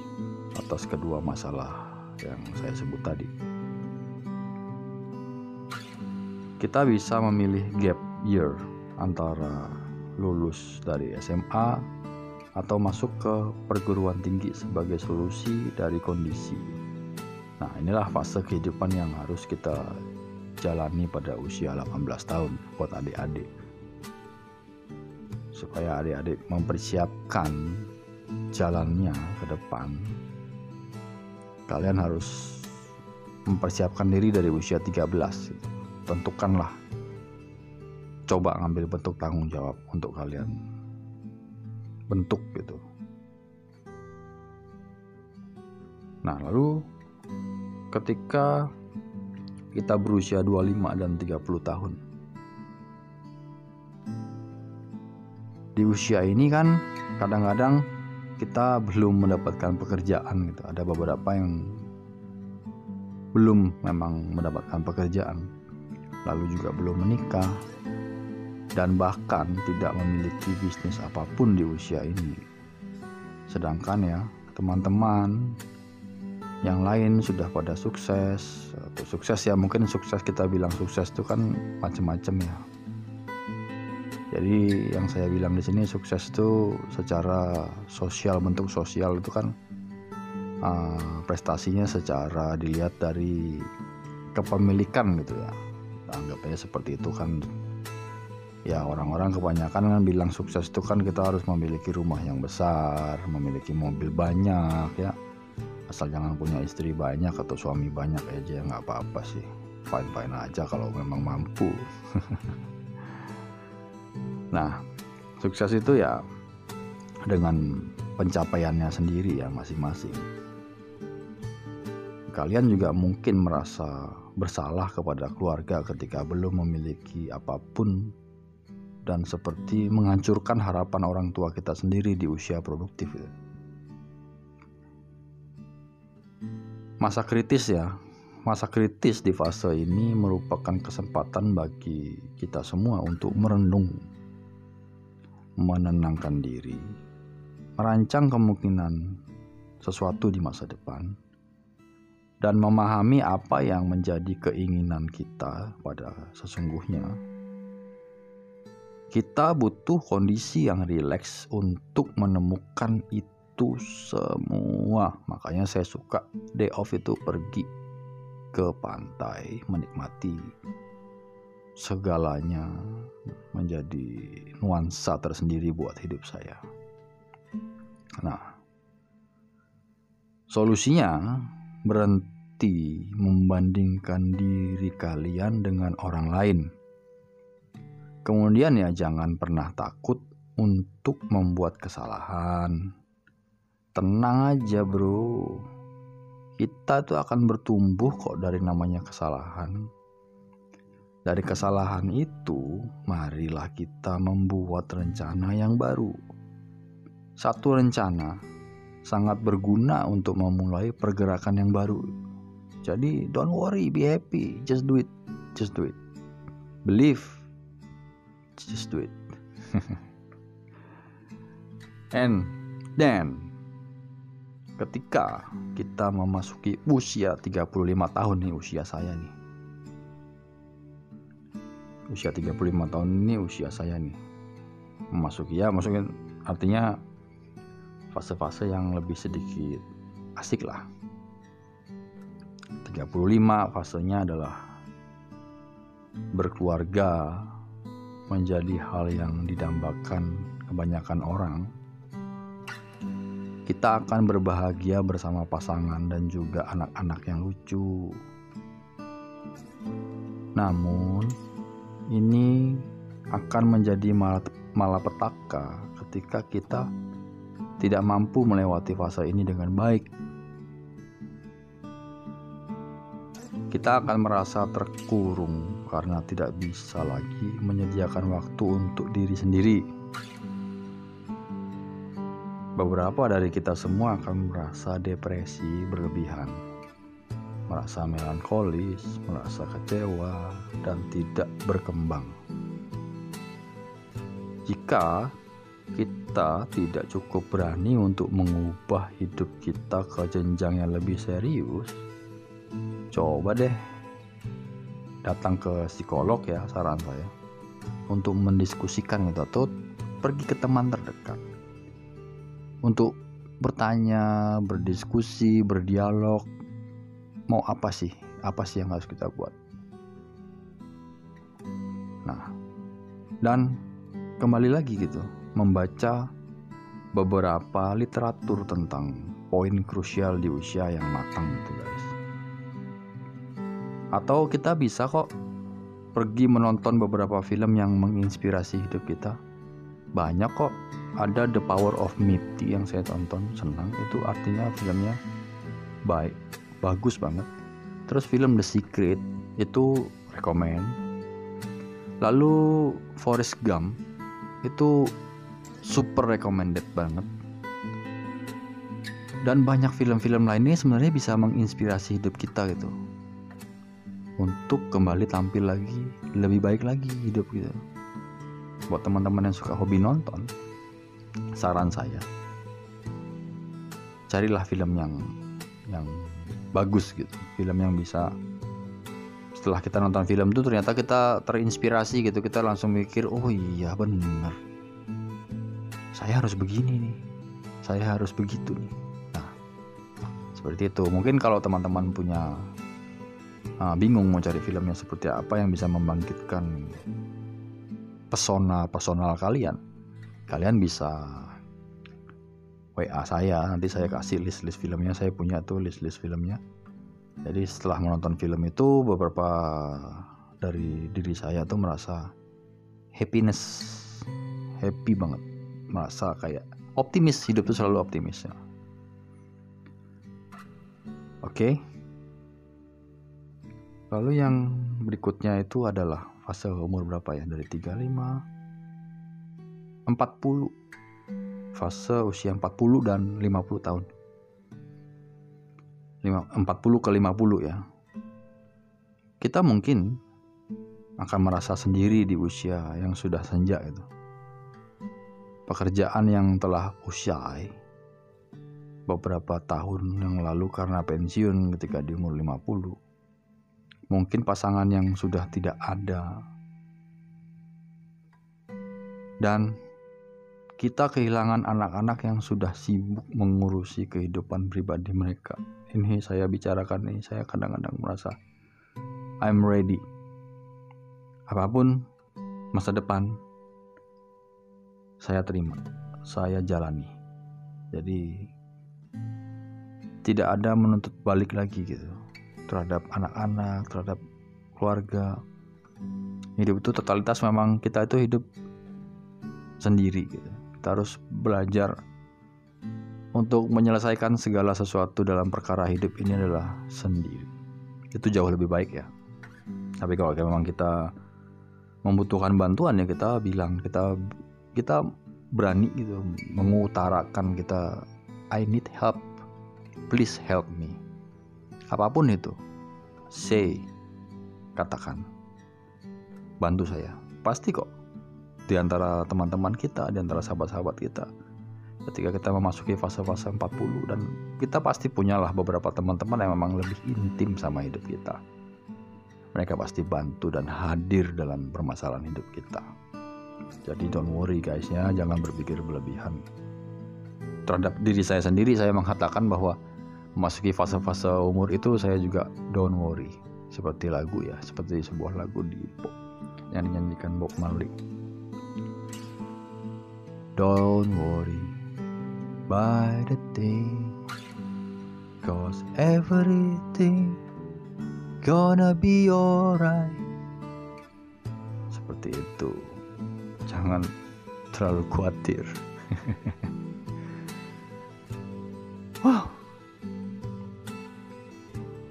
atas kedua masalah yang saya sebut tadi. Kita bisa memilih gap year antara lulus dari SMA atau masuk ke perguruan tinggi sebagai solusi dari kondisi. Nah, inilah fase kehidupan yang harus kita jalani pada usia 18 tahun buat adik-adik. Supaya adik-adik mempersiapkan jalannya ke depan. Kalian harus mempersiapkan diri dari usia 13. Tentukanlah coba ngambil bentuk tanggung jawab untuk kalian bentuk gitu. Nah, lalu ketika kita berusia 25 dan 30 tahun. Di usia ini kan kadang-kadang kita belum mendapatkan pekerjaan gitu. Ada beberapa yang belum memang mendapatkan pekerjaan. Lalu juga belum menikah dan bahkan tidak memiliki bisnis apa pun di usia ini. Sedangkan ya, teman-teman yang lain sudah pada sukses atau sukses ya mungkin sukses kita bilang sukses itu kan macam-macam ya jadi yang saya bilang di sini sukses itu secara sosial bentuk sosial itu kan uh, prestasinya secara dilihat dari kepemilikan gitu ya anggap aja seperti itu kan ya orang-orang kebanyakan kan bilang sukses itu kan kita harus memiliki rumah yang besar, memiliki mobil banyak ya. Asal jangan punya istri banyak atau suami banyak aja nggak apa-apa sih. Fine-fine aja kalau memang mampu. nah, sukses itu ya dengan pencapaiannya sendiri ya masing-masing. Kalian juga mungkin merasa bersalah kepada keluarga ketika belum memiliki apa pun dan seperti menghancurkan harapan orang tua kita sendiri di usia produktif. Ya. Masa kritis ya, masa kritis di fase ini merupakan kesempatan bagi kita semua untuk merenung, menenangkan diri, merancang kemungkinan sesuatu di masa depan, dan memahami apa yang menjadi keinginan kita pada sesungguhnya kita butuh kondisi yang rileks untuk menemukan itu semua. Makanya saya suka day off itu pergi ke pantai, menikmati segalanya menjadi nuansa tersendiri buat hidup saya. Nah, solusinya berhenti membandingkan diri kalian dengan orang lain Kemudian ya jangan pernah takut untuk membuat kesalahan. Tenang aja bro. Kita tuh akan bertumbuh kok dari namanya kesalahan. Dari kesalahan itu, marilah kita membuat rencana yang baru. Satu rencana sangat berguna untuk memulai pergerakan yang baru. Jadi, don't worry, be happy, just do it, just do it. Believe, just do it and then ketika kita memasuki usia 35 tahun nih usia saya nih usia 35 tahun ini usia saya nih. Memasuki ya maksudnya artinya fase-fase yang lebih sedikit asik lah. 35 fasenya adalah berkeluarga menjadi hal yang didambakan kebanyakan orang, kita akan berbahagia bersama pasangan dan juga anak-anak yang lucu. Namun, ini akan menjadi malapetaka ketika kita tidak mampu melewati fase ini dengan baik kita akan merasa terkurung karena tidak bisa lagi menyediakan waktu untuk diri sendiri. Beberapa dari kita semua akan merasa depresi berlebihan, merasa melankolis, merasa kecewa, dan tidak berkembang. Jika kita tidak cukup berani untuk mengubah hidup kita ke jenjang yang lebih serius, coba deh datang ke psikolog ya saran saya untuk mendiskusikan itu atau pergi ke teman terdekat untuk bertanya, berdiskusi, berdialog. Mau apa sih? Apa sih yang harus kita buat? Nah, dan kembali lagi gitu, membaca beberapa literatur tentang poin krusial di usia yang matang itu guys. Atau kita bisa kok pergi menonton beberapa film yang menginspirasi hidup kita. Banyak kok ada The Power of Mitty yang saya tonton senang itu artinya filmnya baik bagus banget. Terus film The Secret itu rekomend lalu Forrest Gump itu super recommended banget. Dan banyak film-film lainnya sebenarnya bisa menginspirasi hidup kita gitu. Untuk kembali tampil lagi lebih baik lagi hidup gitu. Buat teman-teman yang suka hobi nonton saran saya carilah film yang yang bagus gitu film yang bisa. Setelah kita nonton film itu ternyata kita terinspirasi gitu kita langsung mikir oh iya benar saya harus begini nih. Saya harus begitu nih. Nah seperti itu. Mungkin kalau teman-teman punya uh, bingung mau cari filmnya seperti apa yang bisa membangkitkan pesona personal kalian kalian bisa WA saya nanti saya kasih list-list filmnya. Saya punya tuh list-list filmnya. Jadi setelah menonton film itu beberapa dari diri saya tuh merasa happiness happy banget. Merasa kayak optimis hidup tuh selalu optimis ya. Oke. Lalu yang berikutnya itu adalah fase umur berapa ya? Dari 35 40 fase usia 40 dan 50 tahun. 40 ke 50 ya. Kita mungkin akan merasa sendiri di usia yang sudah senja itu. Pekerjaan yang telah usai beberapa tahun yang lalu karena pensiun ketika di umur 50 mungkin pasangan yang sudah tidak ada. Dan kita kehilangan anak-anak yang sudah sibuk mengurusi kehidupan pribadi mereka. Ini saya bicarakan nih, saya kadang-kadang merasa I'm ready. Apa pun masa depan saya terima, saya jalani. Jadi tidak ada menuntut balik lagi gitu terhadap anak-anak, terhadap keluarga. Hidup itu totalitas memang kita itu hidup sendiri gitu kita harus belajar untuk menyelesaikan segala sesuatu dalam perkara hidup ini adalah sendiri. Itu jauh lebih baik ya. Tapi kalau memang kita membutuhkan bantuan ya kita bilang kita kita berani gitu mengutarakan kita I need help. Please help me. Apa pun itu. Say katakan. Bantu saya. Pasti kok di antara teman-teman kita, di antara sahabat-sahabat kita. Ketika kita memasuki fase-fase 40 dan kita pasti punyalah beberapa teman-teman yang memang lebih intim sama hidup kita. Mereka pasti bantu dan hadir dalam permasalahan hidup kita. Jadi don't worry guys ya, jangan berpikir berlebihan. Terhadap diri saya sendiri saya mengatakan bahwa memasuki fase-fase umur itu saya juga don't worry. Seperti lagu ya, seperti sebuah lagu di pop yang dinyanyikan Bob Marley. Don't worry by the thing Cause everything gonna be alright. Seperti itu. Jangan terlalu khawatir. Wow.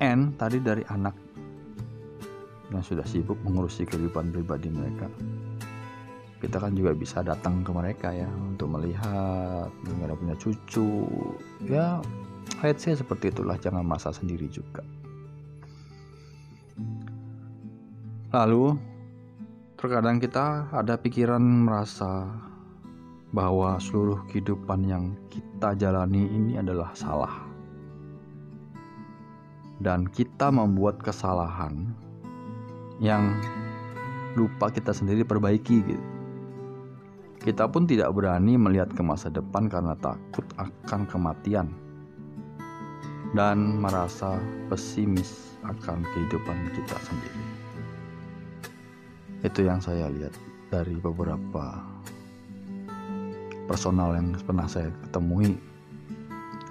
N tadi dari anak yang sudah sibuk mengurusi kehidupan pribadi mereka kita kan juga bisa datang ke mereka ya untuk melihat mereka punya cucu. Ya let's say seperti itulah jangan masa sendiri juga. Lalu terkadang kita ada pikiran merasa bahwa seluruh kehidupan yang kita jalani ini adalah salah. Dan kita membuat kesalahan yang lupa kita sendiri perbaiki gitu Kita pun tidak berani melihat ke masa depan karena takut akan kematian dan merasa pesimis akan kehidupan kita sendiri. Itu yang saya lihat dari beberapa personal yang pernah saya ketemui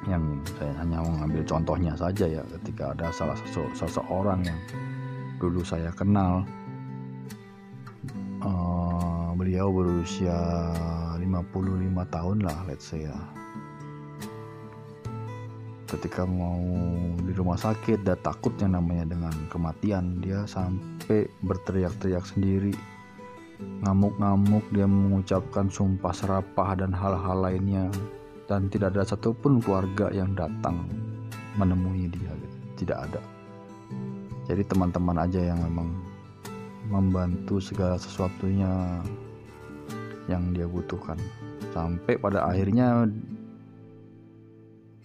yang saya hanya mengambil contohnya saja ya ketika ada salah seseorang yang dulu saya kenal beliau berusia 55 tahun lah let's say ya. Ketika mau di rumah sakit dan takut yang namanya dengan kematian dia sampai berteriak-teriak sendiri. Ngamuk-ngamuk dia mengucapkan sumpah serapah dan hal-hal lainnya. Dan tidak ada satupun keluarga yang datang menemui dia gitu. tidak ada. Jadi teman-teman aja yang memang membantu segala sesuatunya yang dia butuhkan. Sampai pada akhirnya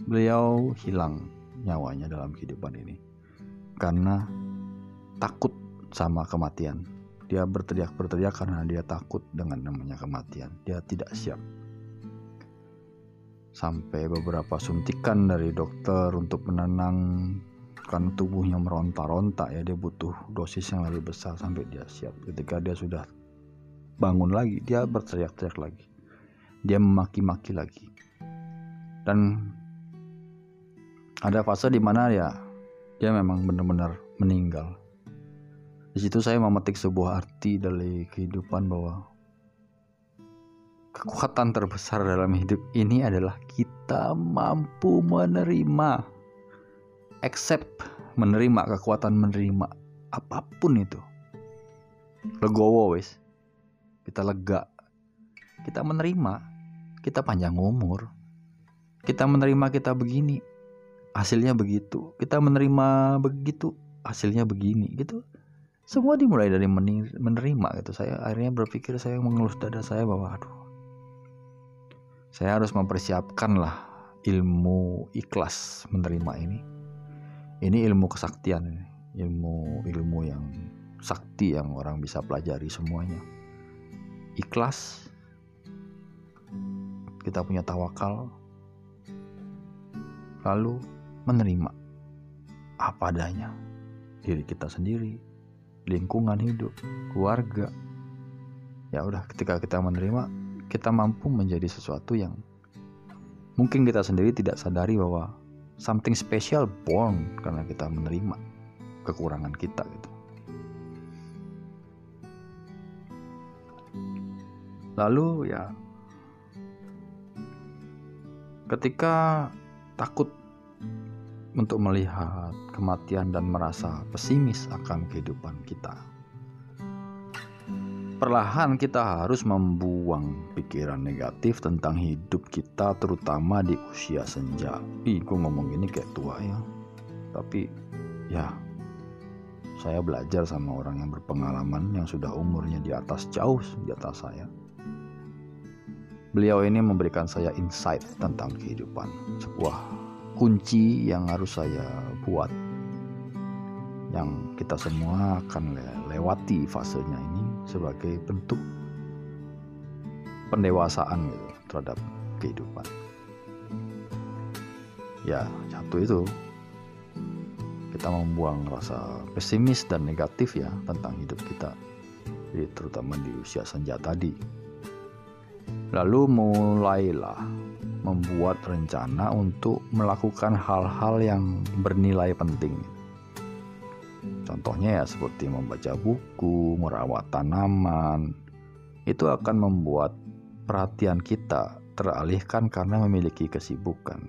beliau hilang nyawanya dalam kehidupan ini. Karena takut sama kematian. Dia berteriak-berteriak karena dia takut dengan namanya kematian. Dia tidak siap. Sampai beberapa suntikan dari dokter untuk menenangkan tubuhnya meronta-ronta ya dia butuh dosis yang lebih besar sampai dia siap. Ketika dia sudah bangun lagi dia berteriak-teriak lagi. Dia memaki-maki lagi. Dan ada fase di mana ya dia memang benar-benar meninggal. Di situ saya memetik sebuah arti dari kehidupan bahwa kekuatan terbesar dalam hidup ini adalah kita mampu menerima accept menerima kekuatan menerima apa pun itu. Legowo wes kita lega, kita menerima, kita panjang umur, kita menerima kita begini, hasilnya begitu, kita menerima begitu, hasilnya begini, gitu. Semua dimulai dari menerima gitu. Saya akhirnya berpikir saya mengelus dada saya bahwa aduh, saya harus mempersiapkan lah ilmu ikhlas menerima ini. Ini ilmu kesaktian, ilmu ilmu yang sakti yang orang bisa pelajari semuanya ikhlas, kita punya tawakal, lalu menerima apa adanya diri kita sendiri, lingkungan hidup, keluarga. Ya udah, ketika kita menerima, kita mampu menjadi sesuatu yang mungkin kita sendiri tidak sadari bahwa something special born karena kita menerima kekurangan kita gitu. Lalu ya ketika takut untuk melihat kematian dan merasa pesimis akan kehidupan kita. Perlahan kita harus membuang pikiran negatif tentang hidup kita terutama di usia senja. Ih, gue ngomong gini kayak tua ya. Tapi ya saya belajar sama orang yang berpengalaman yang sudah umurnya di atas jauh di atas saya. Beliau ini memberikan saya insight tentang kehidupan, sebuah kunci yang harus saya buat. Yang kita semua akan lewati fasenya ini sebagai bentuk pendewasaan gitu terhadap kehidupan. Ya, satu itu kita membuang rasa pesimis dan negatif ya tentang hidup kita. Jadi terutama di usia senja tadi Lalu mulailah membuat rencana untuk melakukan hal-hal yang bernilai penting. Contohnya ya seperti membaca buku, merawat tanaman. Itu akan membuat perhatian kita teralihkan karena memiliki kesibukan.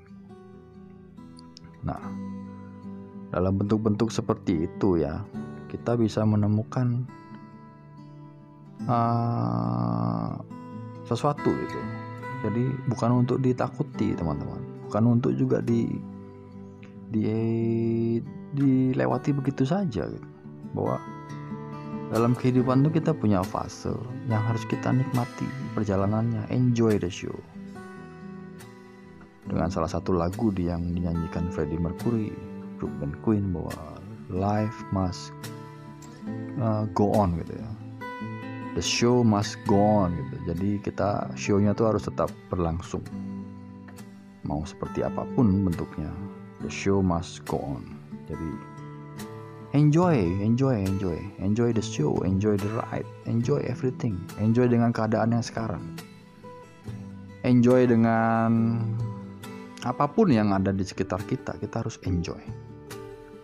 Nah, dalam bentuk-bentuk seperti itu ya, kita bisa menemukan uh, sesuatu itu jadi bukan untuk ditakuti teman-teman. Bukan untuk juga di di dilewati begitu saja gitu. bahwa dalam kehidupan itu kita punya fase yang harus kita nikmati perjalanannya. Enjoy the show. Dengan salah satu lagu yang dinyanyikan Freddie Mercury grup band Queen bahwa life must uh, go on gitu ya the show must go on gitu. Jadi kita show-nya tuh harus tetap berlangsung. Mau seperti apa pun bentuknya the show must go on. Jadi enjoy enjoy enjoy. Enjoy the show enjoy the ride enjoy everything. Enjoy dengan keadaan yang sekarang. Enjoy dengan apa pun yang ada di sekitar kita kita harus enjoy.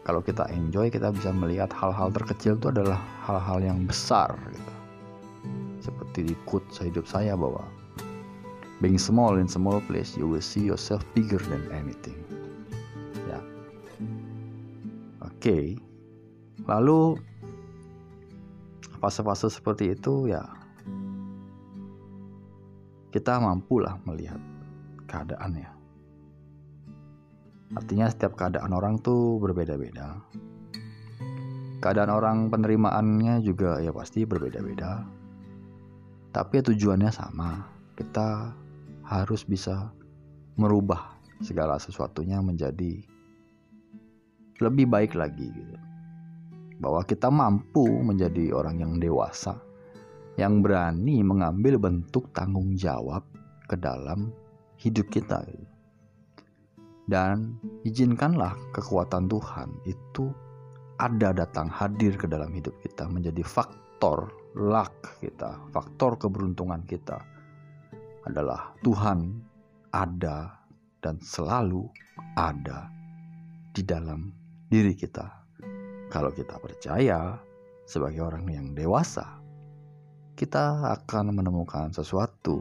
Kalau kita enjoy kita bisa melihat hal-hal terkecil itu adalah hal-hal yang besar gitu. Seperti di quote hidup saya bahwa being small in small place you will see yourself bigger than anything ya oke okay. lalu fase-fase seperti itu ya kita mampulah melihat keadaannya Artinya setiap keadaan orang tuh berbeda-beda. Keadaan orang penerimaannya juga ya pasti berbeda-beda. Tapi tujuannya sama. Kita harus bisa merubah segala sesuatunya menjadi lebih baik lagi gitu. Bahwa kita mampu menjadi orang yang dewasa yang berani mengambil bentuk tanggung jawab ke dalam hidup kita gitu dan izinkanlah kekuatan Tuhan itu ada datang hadir ke dalam hidup kita menjadi faktor luck kita, faktor keberuntungan kita adalah Tuhan ada dan selalu ada di dalam diri kita. Kalau kita percaya sebagai orang yang dewasa, kita akan menemukan sesuatu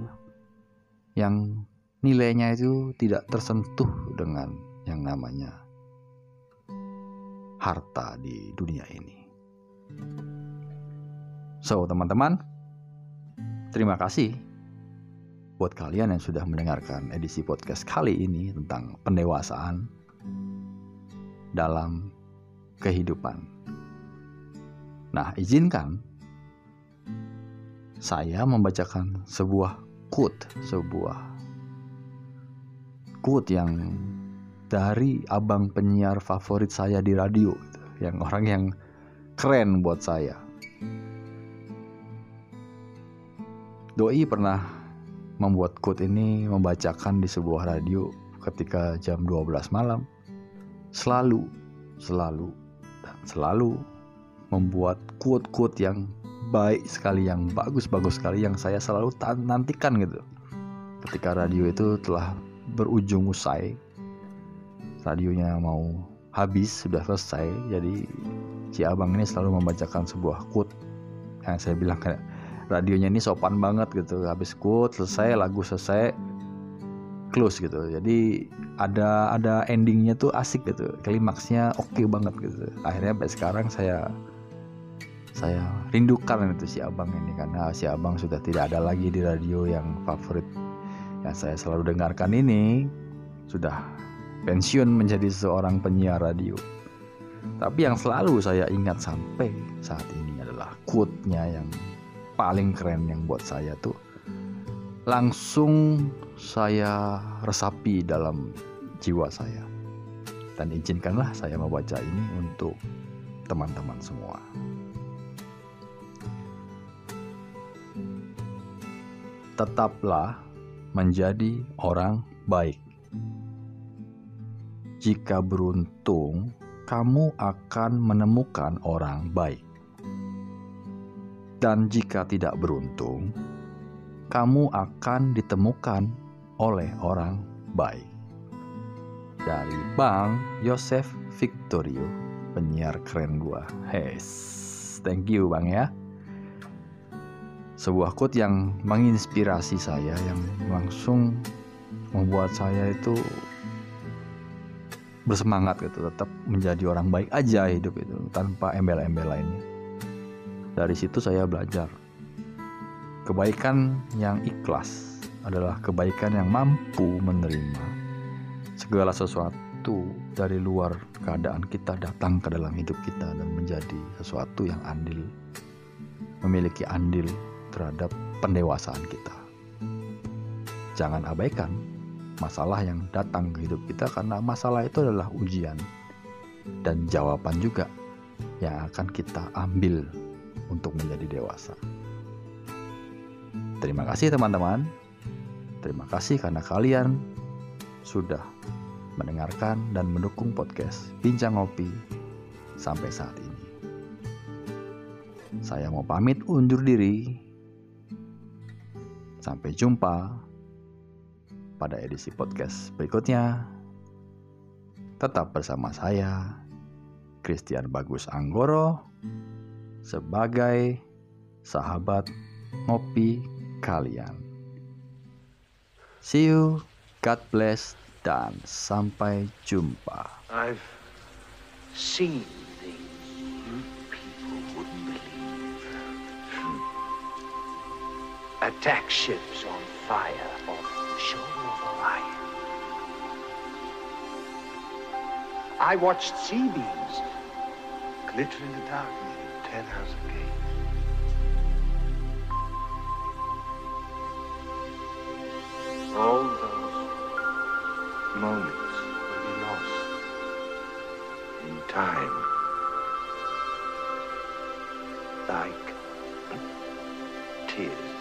yang nilainya itu tidak tersentuh dengan yang namanya harta di dunia ini. So, teman-teman, terima kasih buat kalian yang sudah mendengarkan edisi podcast kali ini tentang pendewasaan dalam kehidupan. Nah, izinkan saya membacakan sebuah quote, sebuah quote yang dari abang penyiar favorit saya di radio yang orang yang keren buat saya Doi pernah membuat quote ini membacakan di sebuah radio ketika jam 12 malam. Selalu selalu dan selalu membuat quote-quote yang baik sekali yang bagus-bagus sekali yang saya selalu nantikan gitu. Ketika radio itu telah berujung usai radionya mau habis sudah selesai jadi si abang ini selalu membacakan sebuah quote yang saya bilang kayak radionya ini sopan banget gitu. Habis quote selesai lagu selesai close gitu. Jadi ada ada endingnya tuh asik gitu. Klimaksnya oke okay banget gitu. Akhirnya sampai sekarang saya saya rindukan itu si abang ini. Karena si abang sudah tidak ada lagi di radio yang favorit yang saya selalu dengarkan ini. Sudah pensiun menjadi seorang penyiar radio. Tapi yang selalu saya ingat sampai saat ini adalah quote-nya yang paling keren yang buat saya tuh langsung saya resapi dalam jiwa saya. Dan izinkanlah saya membaca ini untuk teman-teman semua. Tetaplah menjadi orang baik. Jika beruntung, kamu akan menemukan orang baik, dan jika tidak beruntung, kamu akan ditemukan oleh orang baik. Dari Bang Yosef Victorio, penyiar keren gua. Hes, thank you Bang ya sebuah quote yang menginspirasi saya yang langsung membuat saya itu bersemangat gitu tetap menjadi orang baik aja hidup itu tanpa embel-embel lainnya dari situ saya belajar kebaikan yang ikhlas adalah kebaikan yang mampu menerima segala sesuatu dari luar keadaan kita datang ke dalam hidup kita dan menjadi sesuatu yang andil memiliki andil terhadap pendewasaan kita. Jangan abaikan masalah yang datang ke hidup kita karena masalah itu adalah ujian dan jawaban juga yang akan kita ambil untuk menjadi dewasa. Terima kasih teman-teman. Terima kasih karena kalian sudah mendengarkan dan mendukung podcast Bincang Ngopi sampai saat ini. Saya mau pamit undur diri. Sampai jumpa pada edisi podcast berikutnya. Tetap bersama saya, Christian Bagus Anggoro, sebagai sahabat ngopi kalian. See you, God bless, dan sampai jumpa. I've seen things you people wouldn't believe. Attack ships on fire off the shore of Orion. I watched sea beams glitter in the dark near Ten All those moments will be lost in time. Like tears